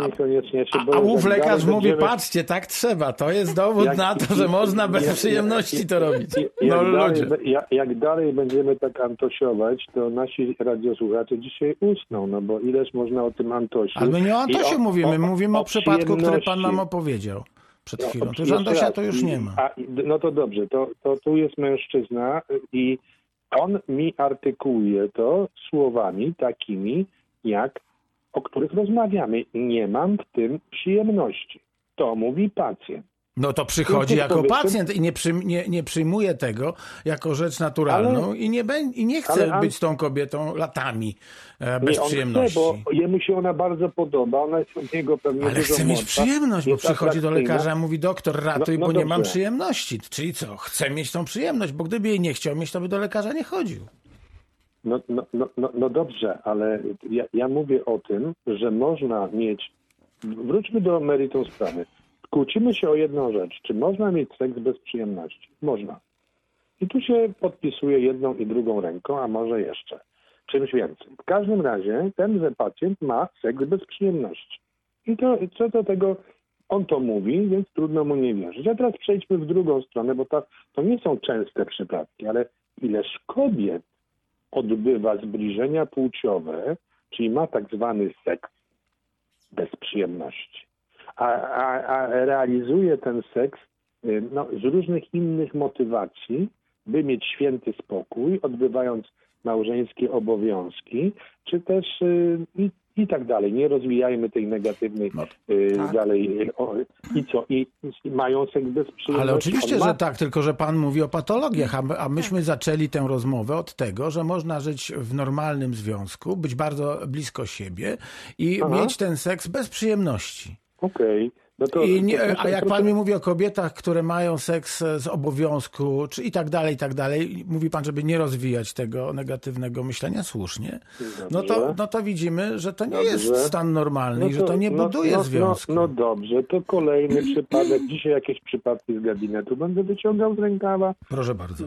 Niekoniecznie się A, boję, a ów dalej lekarz mówi, będziemy- patrzcie, tak trzeba. To jest dowód Jak- na to, że można bez jak- przyjemności to robić. Jak, No dalej, ludzie. jak, jak dalej będziemy tak antosiować, to nasi radiosłuchacze dzisiaj usną, no bo ileż można o tym antosiu. Ale my nie o Antosiu mówimy, mówimy o, przypadku, który pan nam opowiedział przed No, chwilą. To jeszcze Antosia raz. to już nie ma. A, no to dobrze, to, to tu jest mężczyzna i on mi artykułuje to słowami takimi, jak o których rozmawiamy. Nie mam w tym przyjemności. To mówi pacjent. No to przychodzi jako pacjent i nie, przyjm- nie, nie przyjmuje tego jako rzecz naturalną i, nie i nie chce Ale być tą kobietą latami e, bez przyjemności. Chce, bo jemu się ona bardzo podoba, ona jest od niego pewnie Ale chce mieć przyjemność, bo przychodzi do lekarza i mówi, doktor ratuj, No- no bo nie mam przyjemności. Czyli co? Chce mieć tą przyjemność, bo gdyby jej nie chciał mieć, to by do lekarza nie chodził. No, no, no, no, no dobrze, ale ja, ja mówię o tym, że można mieć. Wróćmy do meritum sprawy. Kłócimy się o jedną rzecz. Czy można mieć seks bez przyjemności? Można. I tu się podpisuje jedną i drugą ręką, a może jeszcze czymś więcej. W każdym razie tenże pacjent ma seks bez przyjemności. I to co do tego on to mówi, więc trudno mu nie wierzyć. A teraz przejdźmy w drugą stronę, bo to, to nie są częste przypadki, ale ileż kobiet odbywa zbliżenia płciowe, czyli ma tak zwany seks bez przyjemności, a, a, a realizuje ten seks y, no, z różnych innych motywacji, by mieć święty spokój, odbywając małżeńskie obowiązki, czy też y, i, tak dalej. Nie rozwijajmy tej negatywnej No, y, tak. dalej. O, I co? I, I mają seks bez przyjemności? Ale oczywiście, ma- że tak, tylko że pan mówi o patologiach, a, my, a myśmy zaczęli tę rozmowę od tego, że można żyć w normalnym związku, być bardzo blisko siebie i Aha. mieć ten seks bez przyjemności. Okej. No to, I nie, to a jak pan mi mówi o kobietach, które mają seks e, z obowiązku, czy i tak dalej, i tak dalej, mówi pan, żeby nie rozwijać tego negatywnego myślenia słusznie, no to, no to widzimy, że to nie Dobrze. jest stan normalny i że to nie buduje no, związku. No, no dobrze, to kolejny przypadek. Dzisiaj jakieś przypadki z gabinetu będę wyciągał z rękawa. Proszę bardzo.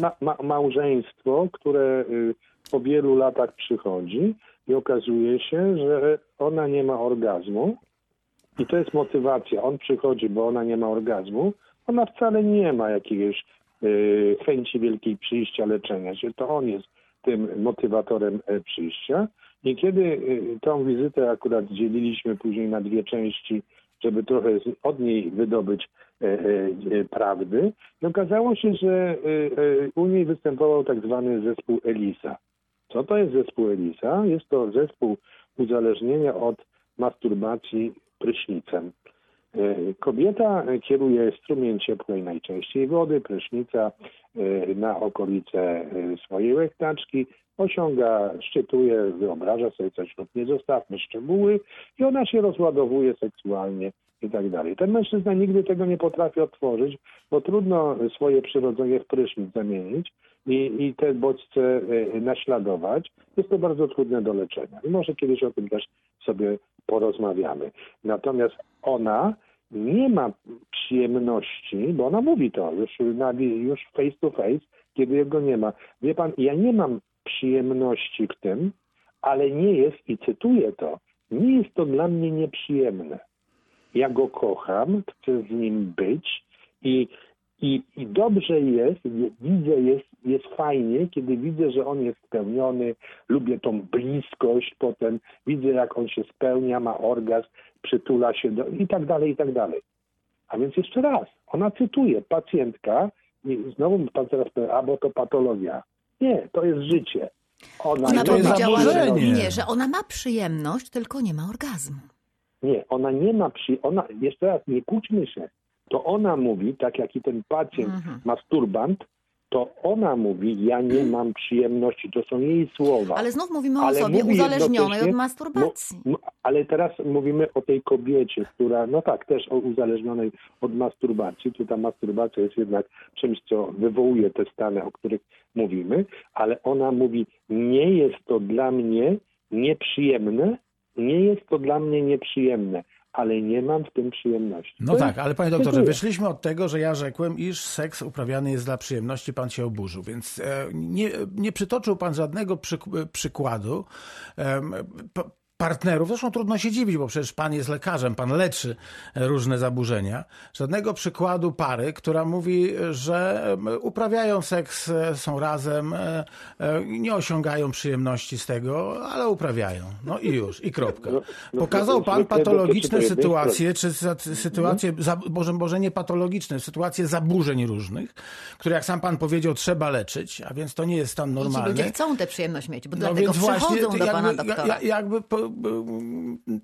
Ma, ma, małżeństwo, które y, po wielu latach przychodzi i okazuje się, że ona nie ma orgazmu i to jest motywacja. On przychodzi, bo ona nie ma orgazmu. Ona wcale nie ma jakiegoś y, chęci wielkiej przyjścia, leczenia się. To on jest tym motywatorem e, przyjścia. I kiedy y, tą wizytę akurat dzieliliśmy później na dwie części, żeby trochę od niej wydobyć e, e, prawdy, okazało się, że e, u niej występował tak zwany zespół ELISA. Co to jest zespół ELISA? Jest to zespół uzależnienia od masturbacji prysznicem. E, Kobieta kieruje strumień ciepłej najczęściej wody, prysznica e, na okolice e, swojej łechtaczki, osiąga, szczytuje, wyobraża sobie coś lub nie zostawmy szczegóły i ona się rozładowuje seksualnie i tak dalej. Ten mężczyzna nigdy tego nie potrafi otworzyć, bo trudno swoje przyrodzenie w prysznic zamienić i, i te bodźce e, naśladować. Jest to bardzo trudne do leczenia. I może kiedyś o tym też sobie porozmawiamy. Natomiast ona nie ma przyjemności, bo ona mówi to już, na, już face to face, kiedy jego nie ma. Wie pan, ja nie mam przyjemności w tym, ale nie jest, i cytuję to, nie jest to dla mnie nieprzyjemne. Ja go kocham, chcę z nim być i, i, i dobrze jest, widzę, jest, jest fajnie, kiedy widzę, że on jest spełniony, lubię tą bliskość, potem widzę, jak on się spełnia, ma orgazm, przytula się do, i tak dalej, i tak dalej. A więc jeszcze raz, ona cytuje, pacjentka, i znowu pan teraz powie, a bo to patologia. Nie, to jest życie. Ona, Ona powiedziała, że, nie, że ona ma przyjemność, tylko nie ma orgazmu. Nie, ona nie ma przy... Ona, jeszcze raz, nie kłóćmy się. To ona mówi, tak jak i ten pacjent Mhm. masturbant, to ona mówi, ja nie mam przyjemności. To są jej słowa. Ale znów mówimy o Ale osobie mówi uzależnionej od masturbacji. No, ale teraz mówimy o tej kobiecie, która, no tak, też o uzależnionej od masturbacji. Tu ta masturbacja jest jednak czymś, co wywołuje te stany, o których mówimy, ale ona mówi, nie jest to dla mnie nieprzyjemne, nie jest to dla mnie nieprzyjemne, ale nie mam w tym przyjemności. No To tak, jest- ale panie doktorze, wyszliśmy od tego, że ja rzekłem, iż seks uprawiany jest dla przyjemności, pan się oburzył, więc e, nie, nie przytoczył pan żadnego przyk- przykładu em, p- partnerów, zresztą trudno się dziwić, bo przecież pan jest lekarzem, pan leczy e, różne zaburzenia, żadnego przykładu pary, która mówi, że uprawiają seks, e, są razem, e, e, nie osiągają przyjemności z tego, ale uprawiają. No i już, i kropka. No, no, Pokazał pan patologiczne sytuacje, czy sytuacje, może, może nie patologiczne, sytuacje zaburzeń różnych, które jak sam pan powiedział, trzeba leczyć, a więc to nie jest stan I ci normalny. ludzie chcą tę przyjemność mieć, bo No dlatego więc właśnie, przychodzą do jakby, pana doktora. jakby po,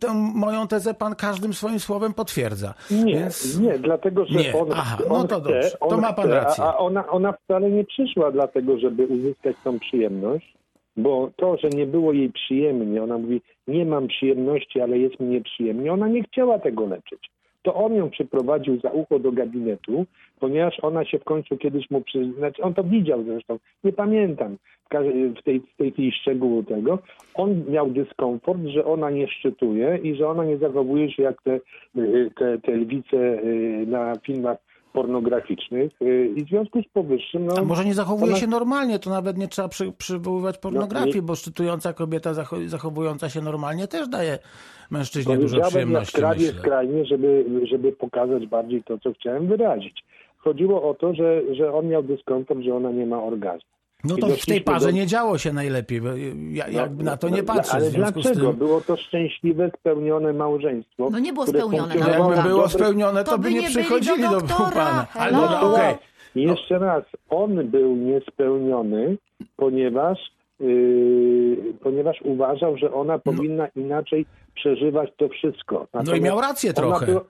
tę moją tezę pan każdym swoim słowem potwierdza. Nie, Więc... nie, dlatego że Nie. on, Aha, on no to chce, dobrze. To ma pan chce, rację. A ona, ona wcale nie przyszła dlatego, żeby uzyskać tą przyjemność, bo to, że nie było jej przyjemnie, ona mówi, nie mam przyjemności, ale jest mi nieprzyjemnie, ona nie chciała tego leczyć. To on ją przyprowadził za ucho do gabinetu, ponieważ ona się w końcu kiedyś mu przy... Znaczy on to widział zresztą, nie pamiętam w, tej, tej chwili szczegółu tego. On miał dyskomfort, że ona nie szczytuje i że ona nie zachowuje się jak te, y, te, te lwice y, na filmach pornograficznych y, i w związku z powyższym... No, A może nie zachowuje ona- się normalnie, to nawet nie trzeba przy, przywoływać pornografii, nie- bo szczytująca kobieta zacho- zachowująca się normalnie też daje mężczyźnie dużo przyjemności, myślę. skrajnie, żeby, żeby pokazać bardziej to, co chciałem wyrazić. Chodziło o to, że, że on miał dyskomfort, że ona nie ma orgazmu. No to w tej parze do- nie działo się najlepiej, bo ja, No, jakby na to no, nie patrzę. Ale dlaczego? tym, Było to szczęśliwe, spełnione małżeństwo. No nie było spełnione, no funkcjonowało jakby było spełnione, to, To by nie nie przychodzili do do, doktora. pana. Ale no, okej. I Jeszcze raz, on był niespełniony, ponieważ, yy, ponieważ uważał, że ona powinna inaczej przeżywać to wszystko. No i Natomiast miał rację trochę. była-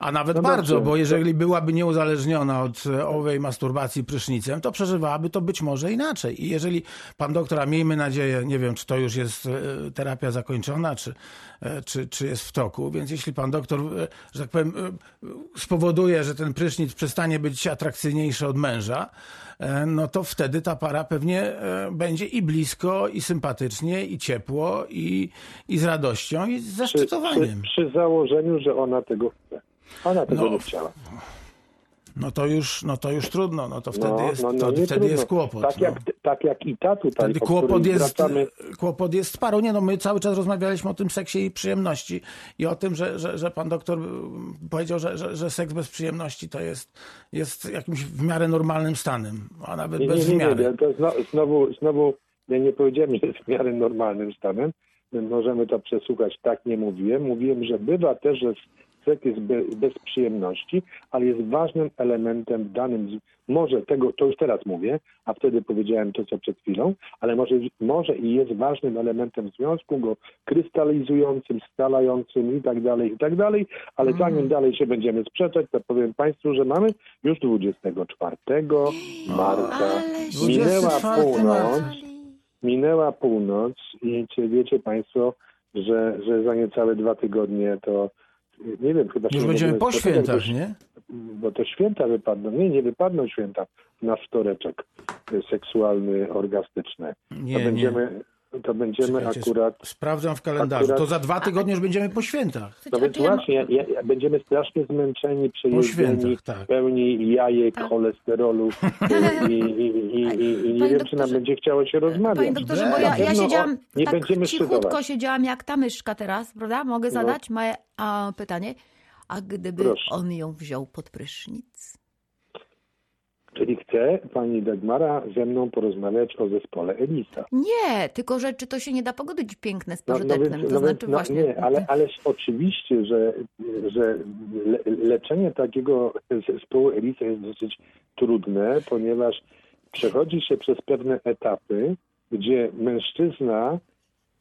A nawet No bardzo, dobrze. bo jeżeli byłaby nieuzależniona od e, owej masturbacji prysznicem, to przeżywałaby to być może inaczej. I jeżeli pan doktor, a miejmy nadzieję, nie wiem, czy to już jest e, terapia zakończona, czy, e, czy, czy jest w toku, więc jeśli pan doktor, że tak powiem, spowoduje, że ten prysznic przestanie być atrakcyjniejszy od męża, no to wtedy ta para pewnie będzie i blisko, i sympatycznie, i ciepło, i, i z radością, i z przy, przy, zaszczytowaniem. przy założeniu, że ona tego chce. Ona tego No, nie chciała. No to już, no to już trudno, no to wtedy No, jest, no, no, to nie wtedy trudno. jest kłopot. Tak, no. jak, tak jak i ta tutaj, Wtedy kłopot jest, zwracamy... kłopot jest sparo. Nie no, my cały czas rozmawialiśmy o tym seksie i przyjemności i o tym, że, że, że pan doktor mm, powiedział, że, że, że seks bez przyjemności to jest, jest jakimś w miarę normalnym stanem, a nawet Nie, nie, bez nie, miary. nie, to znowu, znowu, znowu ja nie powiedziałem, że jest w miarę normalnym stanem. My Możemy to przesłuchać, tak nie mówiłem. Mówiłem, że bywa też, że seks jest be, bez przyjemności, ale jest ważnym elementem w danym, może tego, to już teraz mówię, a wtedy powiedziałem to, co przed chwilą, ale może, może i jest ważnym elementem związku, go krystalizującym, scalającym i tak dalej, i tak dalej, ale zanim dalej się będziemy sprzeczać, to powiem Państwu, że mamy już 24 marca. Ale Minęła 24 północ, minęła północ i wiecie Państwo, że, że za niecałe dwa tygodnie to nie wiem, chyba Już będziemy będziemy po świętach, nie? Bo to święta wypadną. Nie, nie wypadną święta na wtoreczek seksualny, orgastyczny. Nie, to nie. To będziemy Czekajcie, akurat... Sprawdzam w kalendarzu. akurat- To za dwa tygodnie już będziemy po świętach. No więc właśnie, ja, ja, będziemy strasznie zmęczeni, przejeżdżeni, tak. pełni jajek, Tak. cholesterolu i, i, i, i, nie wiem, czy nam będzie chciało się rozmawiać. Panie doktorze, bo ja, ja siedziałam, nie tak będziemy cichutko szyzować. siedziałam jak ta myszka teraz, prawda? Mogę zadać moje a, pytanie? A gdyby Proszę. on ją wziął pod prysznic? Czyli chce pani Dagmara ze mną porozmawiać o zespole Elisa. Nie, tylko że czy to się nie da pogodzić piękne z No, no pożytecznym? więc, to no znaczy no, właśnie... Nie, ale, ale oczywiście, że, że le, leczenie takiego zespołu Elisa jest dosyć trudne, ponieważ przechodzi się przez pewne etapy, gdzie mężczyzna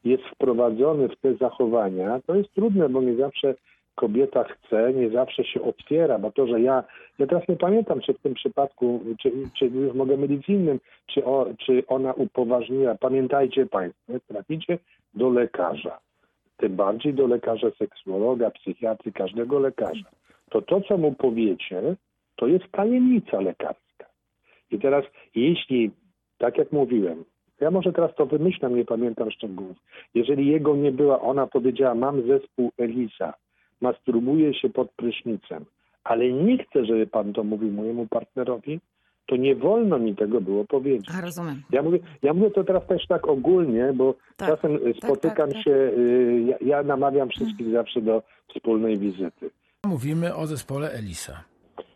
jest wprowadzony w te zachowania. To jest trudne, bo nie zawsze kobieta chce, nie zawsze się otwiera, bo to, że ja, ja teraz nie pamiętam, czy w tym przypadku, czy, czy już mogę mylić z innym, czy, o, czy ona upoważniła. Pamiętajcie Państwo, traficie do lekarza, tym bardziej do lekarza seksuologa, psychiatry, każdego lekarza, to to, co mu powiecie, to jest tajemnica lekarska. I teraz, jeśli, tak jak mówiłem, ja może teraz to wymyślam, nie pamiętam szczegółów. Jeżeli jego nie była, ona powiedziała, mam zespół Elisa, masturbuję się pod prysznicem, ale nie chcę, żeby pan to mówił mojemu partnerowi, to nie wolno mi tego było powiedzieć. A, rozumiem. Ja mówię, ja mówię to teraz też tak ogólnie, bo Tak, czasem y, spotykam tak, tak. się, y, ja, ja namawiam wszystkich zawsze do wspólnej wizyty. Mówimy o zespole Elisa.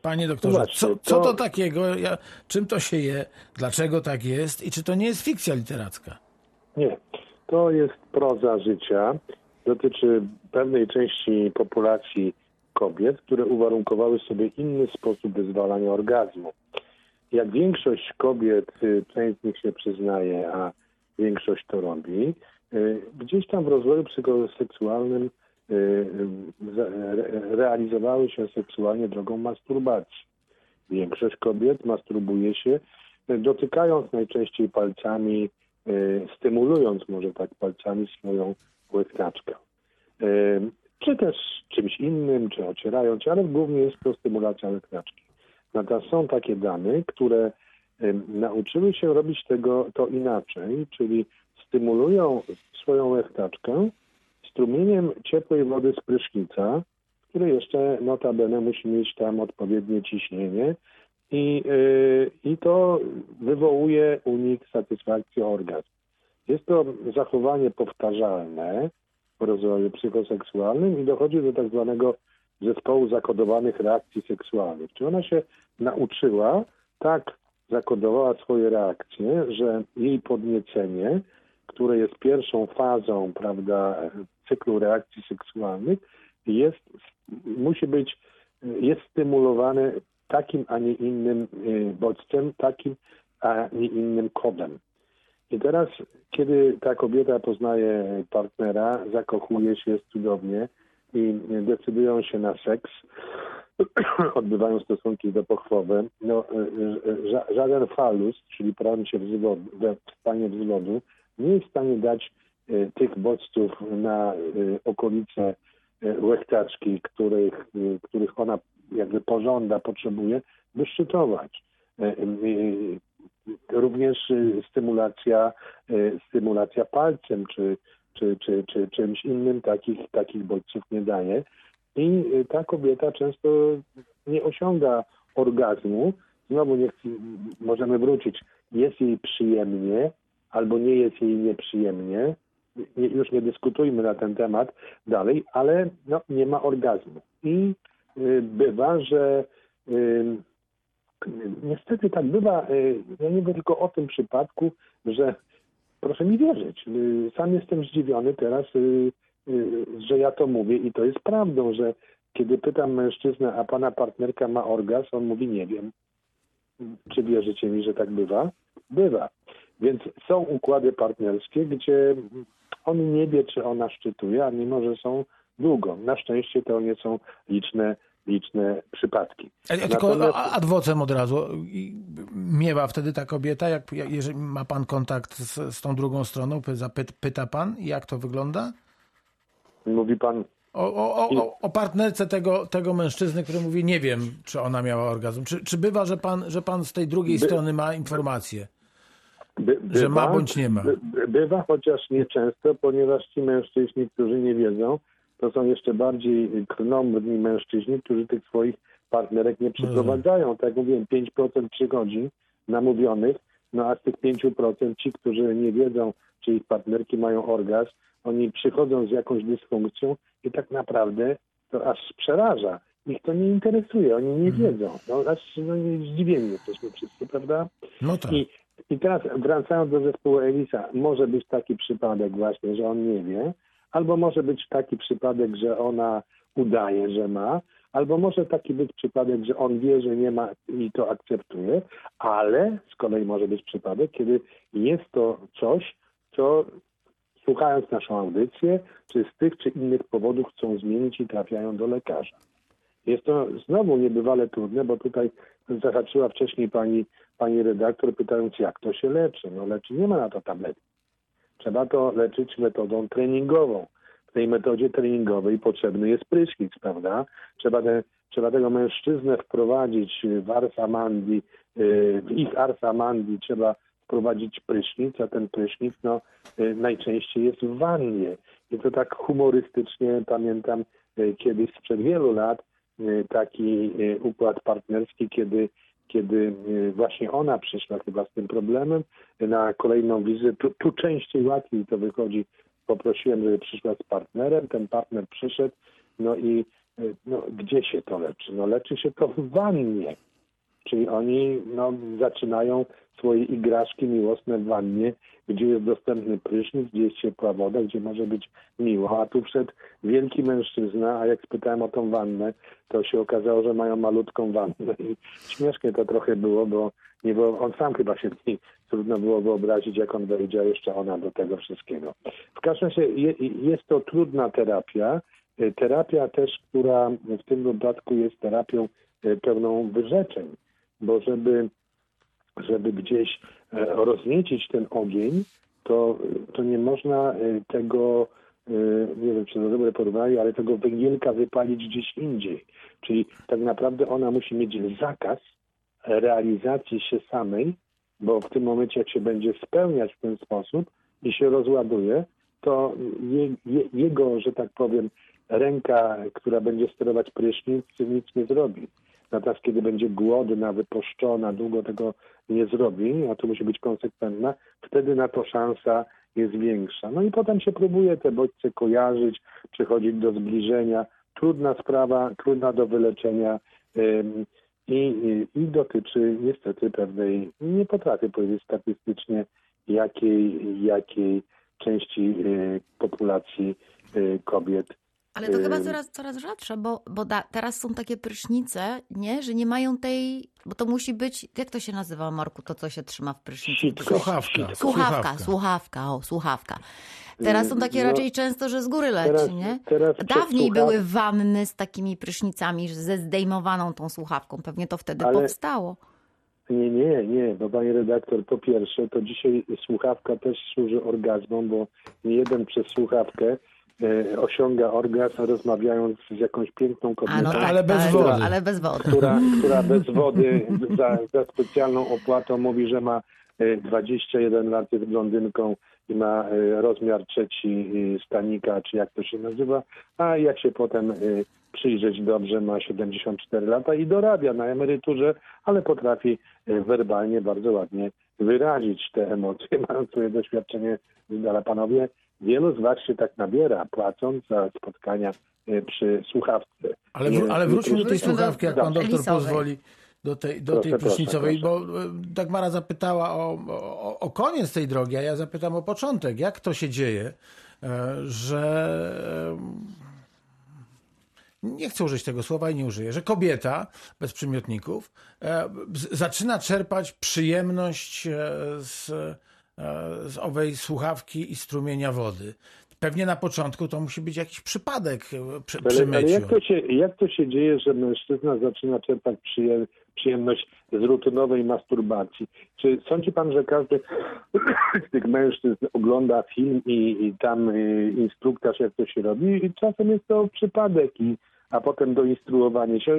Panie doktorze, Właśnie, co, co to- to takiego, ja, czym to się je, dlaczego tak jest i czy to nie jest fikcja literacka? Nie, to jest proza życia. Dotyczy pewnej części populacji kobiet, które uwarunkowały sobie inny sposób wyzwalania orgazmu. Jak większość kobiet, y, część z nich się przyznaje, a większość to robi, y, gdzieś tam w rozwoju psychoseksualnym y, realizowały się seksualnie drogą masturbacji. Większość kobiet masturbuje się dotykając najczęściej palcami, stymulując może tak palcami swoją Y, Czy też czymś innym, czy ocierając, ale głównie jest to stymulacja łechtaczki. Natomiast są takie damy, które nauczyły się robić tego to inaczej, czyli stymulują swoją łechtaczkę strumieniem ciepłej wody z prysznica, który jeszcze notabene musi mieć tam odpowiednie ciśnienie i, yy, i to wywołuje u nich satysfakcję orgazmu. Jest to zachowanie powtarzalne w rozwoju psychoseksualnym i dochodzi do tak zwanego zespołu zakodowanych reakcji seksualnych. Czy ona się nauczyła, tak zakodowała swoje reakcje, że jej podniecenie, które jest pierwszą fazą, prawda, cyklu reakcji seksualnych, jest, musi być, jest stymulowane takim, a nie innym y, bodźcem, takim, a nie innym kodem. I teraz, kiedy ta kobieta poznaje partnera, zakochuje się, cudownie i decydują się na seks, odbywają stosunki dopochwowe, no, y, ża- żaden falus, czyli prącie we stanie wzwodu, nie jest w stanie dać y, tych bodźców na okolice łechtaczki, których, których ona jakby pożąda, potrzebuje, by szczytować. Y, Również y, stymulacja, y, stymulacja palcem czy, czy, czy, czy czymś innym takich, takich bodźców nie daje. I y, ta kobieta często nie osiąga orgazmu. Znowu nie możemy wrócić. Jest jej przyjemnie albo nie jest jej nieprzyjemnie. Nie, już nie dyskutujmy na ten temat dalej, ale no, nie ma orgazmu. I bywa, że niestety tak bywa, y, ja nie mówię tylko o tym przypadku, że proszę mi wierzyć, y, sam jestem zdziwiony teraz, y, że ja to mówię i to jest prawdą, że kiedy pytam mężczyznę, a pana partnerka ma orgazm, on mówi nie wiem. Czy wierzycie mi, że tak bywa? Bywa. Więc są układy partnerskie, gdzie on nie wie, czy ona szczytuje, a mimo, że są długo. Na szczęście to nie są liczne, liczne przypadki. Ja ja tylko Natomiast- a- ad vocem od razu. Miewa wtedy ta kobieta, jak, jeżeli ma pan kontakt z, z tą drugą stroną, py- zapy- pyta pan, jak to wygląda? Mówi pan, O, o, o, o- partnerce tego, tego mężczyzny, który mówi, nie wiem, czy ona miała orgazm. Czy, czy bywa, że pan, że pan z tej drugiej By- strony ma informacje? By, Że ma bądź nie ma. by- Bywa, chociaż nieczęsto, ponieważ ci mężczyźni, którzy nie wiedzą, to są jeszcze bardziej krnąbrni mężczyźni, którzy tych swoich partnerek nie przyprowadzają. Tak jak mówiłem, 5% przychodzi namówionych, no a z tych 5% ci, którzy nie wiedzą, czy ich partnerki mają orgazm, oni przychodzą z jakąś dysfunkcją i tak naprawdę to aż przeraża. Ich to nie interesuje, oni nie wiedzą. No, aż no, zdziwieni jesteśmy wszyscy, prawda? No tak. I, I teraz wracając do zespołu Elisa, może być taki przypadek właśnie, że on nie wie, albo może być taki przypadek, że ona udaje, że ma, albo może taki być przypadek, że on wie, że nie ma i to akceptuje, ale z kolei może być przypadek, kiedy jest to coś, co słuchając naszą audycję, czy z tych czy innych powodów chcą zmienić i trafiają do lekarza. Jest to znowu niebywale trudne, bo tutaj zahaczyła wcześniej pani, pani redaktor, pytając, jak to się leczy. No leczy, nie ma na to tabletki. Trzeba to leczyć metodą treningową. W tej metodzie treningowej potrzebny jest prysznic, prawda? Trzeba, te, trzeba tego mężczyznę wprowadzić w arsamandi, yy, w ich arsamandi trzeba wprowadzić prysznic, a ten prysznic no, yy, najczęściej jest w wannie. I to tak humorystycznie pamiętam yy, kiedyś sprzed wielu lat taki układ partnerski, kiedy kiedy y, właśnie ona przyszła chyba z tym problemem na kolejną wizytę. Tu, tu częściej łatwiej to wychodzi. Poprosiłem, żeby przyszła z partnerem. Ten partner przyszedł. No i y, no, gdzie się to leczy? No leczy się to w wannie. Czyli oni no, zaczynają swoje igraszki miłosne w wannie, gdzie jest dostępny prysznic, gdzie jest ciepła woda, gdzie może być miło. A tu wszedł wielki mężczyzna, a jak spytałem o tą wannę, to się okazało, że mają malutką wannę. I śmiesznie to trochę było, bo nie było, on sam chyba się trudno było wyobrazić, jak on wejdzie, a jeszcze ona do tego wszystkiego. W każdym razie je, jest to trudna terapia. Terapia też, która w tym wypadku jest terapią y, pełną wyrzeczeń, bo żeby żeby gdzieś e, rozniecić ten ogień, to, to nie można e, tego, e, nie wiem czy to dobre porównanie, ale tego węgielka wypalić gdzieś indziej. Czyli tak naprawdę ona musi mieć zakaz realizacji się samej, bo w tym momencie jak się będzie spełniać w ten sposób i się rozładuje, to je, je, jego, że tak powiem, ręka, która będzie sterować prysznic, nic nie zrobi. Natomiast kiedy będzie głodna, wypuszczona, długo tego nie zrobi, a to musi być konsekwentna, wtedy na to szansa jest większa. No i potem się próbuje te bodźce kojarzyć, przychodzić do zbliżenia. Trudna sprawa, trudna do wyleczenia i, i, dotyczy niestety pewnej, nie potrafię powiedzieć statystycznie, jakiej, jakiej części y, populacji y, kobiet Ale to chyba coraz, coraz rzadsze, bo, bo da, teraz są takie prysznice, nie? że nie mają tej. Bo to musi być. Jak to się nazywa, Marku, to co się trzyma w prysznicu? Słuchawka. Słuchawka, słuchawka, o, słuchawka. Teraz są takie No, raczej często, że z góry leci, teraz- nie? teraz Dawniej słuchaw- były wanny z takimi prysznicami, że ze zdejmowaną tą słuchawką. Pewnie to wtedy Ale- powstało. Nie, nie, nie, bo pani redaktor, po pierwsze, to dzisiaj słuchawka też służy orgazmom, bo nie jeden przez słuchawkę osiąga orgazm rozmawiając z jakąś piękną kobietą, A no tak, Ale bez ale, wody. Ale bez wody. która, która bez wody za, za specjalną opłatą mówi, że ma e, 21 lat, jest blondynką i ma e, rozmiar trzeci e, stanika, czy jak to się nazywa, a jak się potem e, przyjrzeć dobrze, ma 74 lata i dorabia na emeryturze, ale potrafi e, werbalnie bardzo ładnie wyrazić te emocje, mając swoje doświadczenie z dala. Panowie, wielu z was się tak nabiera, płacąc za spotkania e, przy słuchawce. Ale, wr- ale nie wróćmy do tej słuchawki, jak pan do doktor Elisowej. pozwoli, do tej, do Proszę, tej proszę, prysznicowej, proszę. bo e, Dagmara zapytała o, o, o koniec tej drogi, a ja zapytam o początek. Jak to się dzieje, e, że e, nie chcę użyć tego słowa i nie użyję, że kobieta bez przymiotników e, zaczyna czerpać przyjemność e, z, e, z owej słuchawki i strumienia wody. Pewnie na początku to musi być jakiś przypadek e, przy, przy Ale, ale myciu. jak, to się, jak to się dzieje, że mężczyzna zaczyna czerpać przyje, przyjemność z rutynowej masturbacji? Czy sądzi pan, że każdy z tych mężczyzn ogląda film i, i tam y, instruktaż, jak to się robi? I czasem jest to przypadek, i, a potem doinstruowanie się.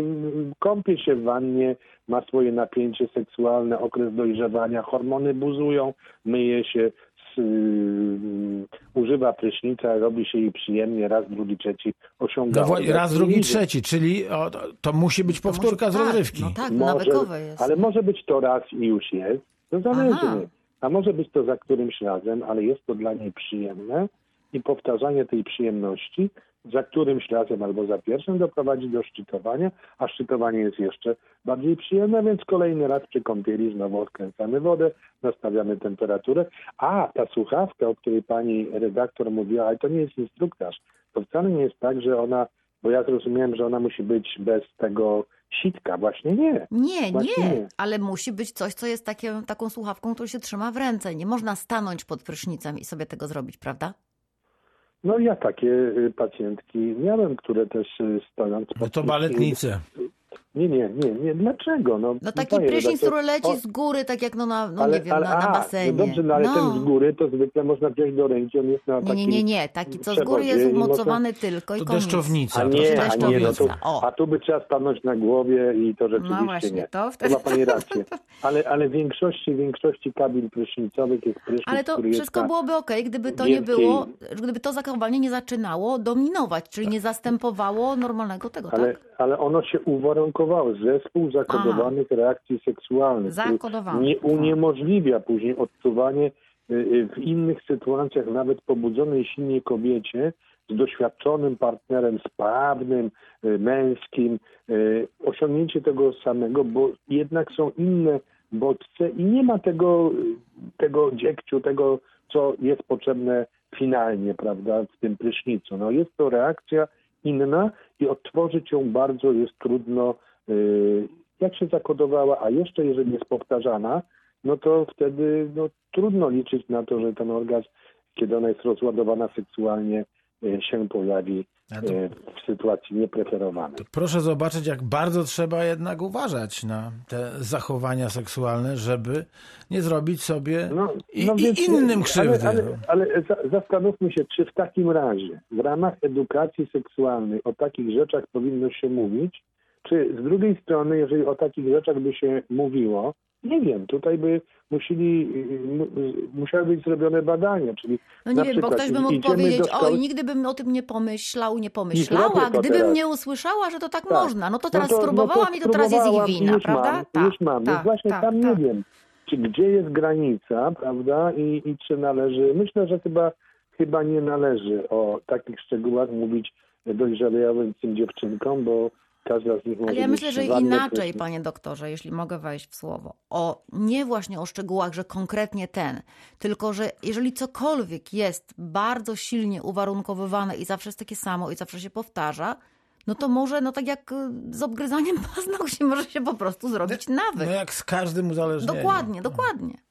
Kąpie się w wannie, ma swoje napięcie seksualne, okres dojrzewania, hormony buzują, myje się, yy, używa prysznica, robi się jej przyjemnie, raz, drugi, trzeci osiąga. No, raz, drugi, idzie. trzeci, czyli o, to, to musi być To powtórka musi- z tak, rozrywki. No tak, Może- nawykowe jest. Ale może być to raz i już jest. To zależy. Aha. A może być to za którymś razem, ale jest to dla niej przyjemne i powtarzanie tej przyjemności za którymś razem albo za pierwszym doprowadzi do szczytowania, a szczytowanie jest jeszcze bardziej przyjemne, więc kolejny raz przy kąpieli znowu odkręcamy wodę, nastawiamy temperaturę. A ta słuchawka, o której pani redaktor mówiła, ale to nie jest instruktaż. To wcale nie jest tak, że ona, bo ja zrozumiałem, że ona musi być bez tego sitka. Właśnie nie. Nie, Właśnie nie, nie. ale musi być coś, co jest takie, taką słuchawką, którą się trzyma w ręce. Nie można stanąć pod prysznicem i sobie tego zrobić, prawda? No ja takie y, pacjentki miałem, które też y, stojąc... No to baletnice. Nie, nie, nie, nie. Dlaczego? No, No taki panie prysznic, który leci z góry, tak jak no, na, no ale, nie wiem, ale, na, na a, basenie. No dobrze, no ale No. ten z góry to zwykle można wziąć do ręki, on jest na Nie, nie, takim nie, nie. Taki, co z góry jest można- umocowany tylko i To koniec. deszczownica. A nie, a nie, no. O. a tu by trzeba stanąć na głowie i to rzeczywiście No właśnie, nie. to wtedy- ma pani rację. Ale, ale w większości, większości kabin prysznicowych jest prysznic, Ale to wszystko na- byłoby okej, gdyby to nie wielkiej- było, gdyby to zachowanie nie zaczynało dominować, czyli nie zastępowało normalnego tego, Ale, tak? ale ono się uwarunkowało. Zespół zakodowanych reakcji seksualnych, który Zakodowanych, nie tak. uniemożliwia później odczuwanie y, y, w innych sytuacjach, nawet pobudzonej silnie kobiecie, z doświadczonym partnerem, sprawnym, y, męskim, osiągnięcie tego samego, bo jednak są inne bodźce i nie ma tego, tego dziegciu, tego, co jest potrzebne finalnie, prawda, w tym prysznicu. No jest to reakcja inna i odtworzyć ją bardzo jest trudno, jak się zakodowała, a jeszcze jeżeli jest powtarzana, no to wtedy no, trudno liczyć na to, że ten orgazm, kiedy ona jest rozładowana seksualnie, y, się pojawi A to- y, w sytuacji niepreferowanej. Proszę zobaczyć, jak bardzo trzeba jednak uważać na te zachowania seksualne, żeby nie zrobić sobie i, i więc- innym krzywdy. Ale, no. ale, ale za- zastanówmy się, czy w takim razie w ramach edukacji seksualnej o takich rzeczach powinno się mówić, czy z drugiej strony, jeżeli o takich rzeczach by się mówiło, nie wiem, tutaj by musieli, mu- musiały być zrobione badania, czyli No nie wiem, bo ktoś by mógł powiedzieć, szkoły- oj, nigdy bym o tym nie pomyślał, nie pomyślała, to gdybym teraz. nie usłyszała, że to tak, Tak. można. No to teraz no to, spróbowałam no i to teraz jest ich wina, już prawda? Mam, już mam. Więc właśnie tak, tam tak. nie wiem, czy gdzie jest granica, prawda, i, i czy należy. Myślę, że chyba, chyba nie należy o takich szczegółach mówić dojrzewającym dziewczynkom, bo każda z nich może Ale ja myślę, że inaczej, prysznic. panie doktorze, jeśli mogę wejść w słowo. O nie właśnie o szczegółach, że konkretnie ten, tylko że jeżeli cokolwiek jest bardzo silnie uwarunkowywane i zawsze jest takie samo i zawsze się powtarza, no to może, no tak jak y, z obgryzaniem paznokci, może się po prostu zrobić nawyk. No jak z każdym uzależnieniem. Dokładnie, dokładnie.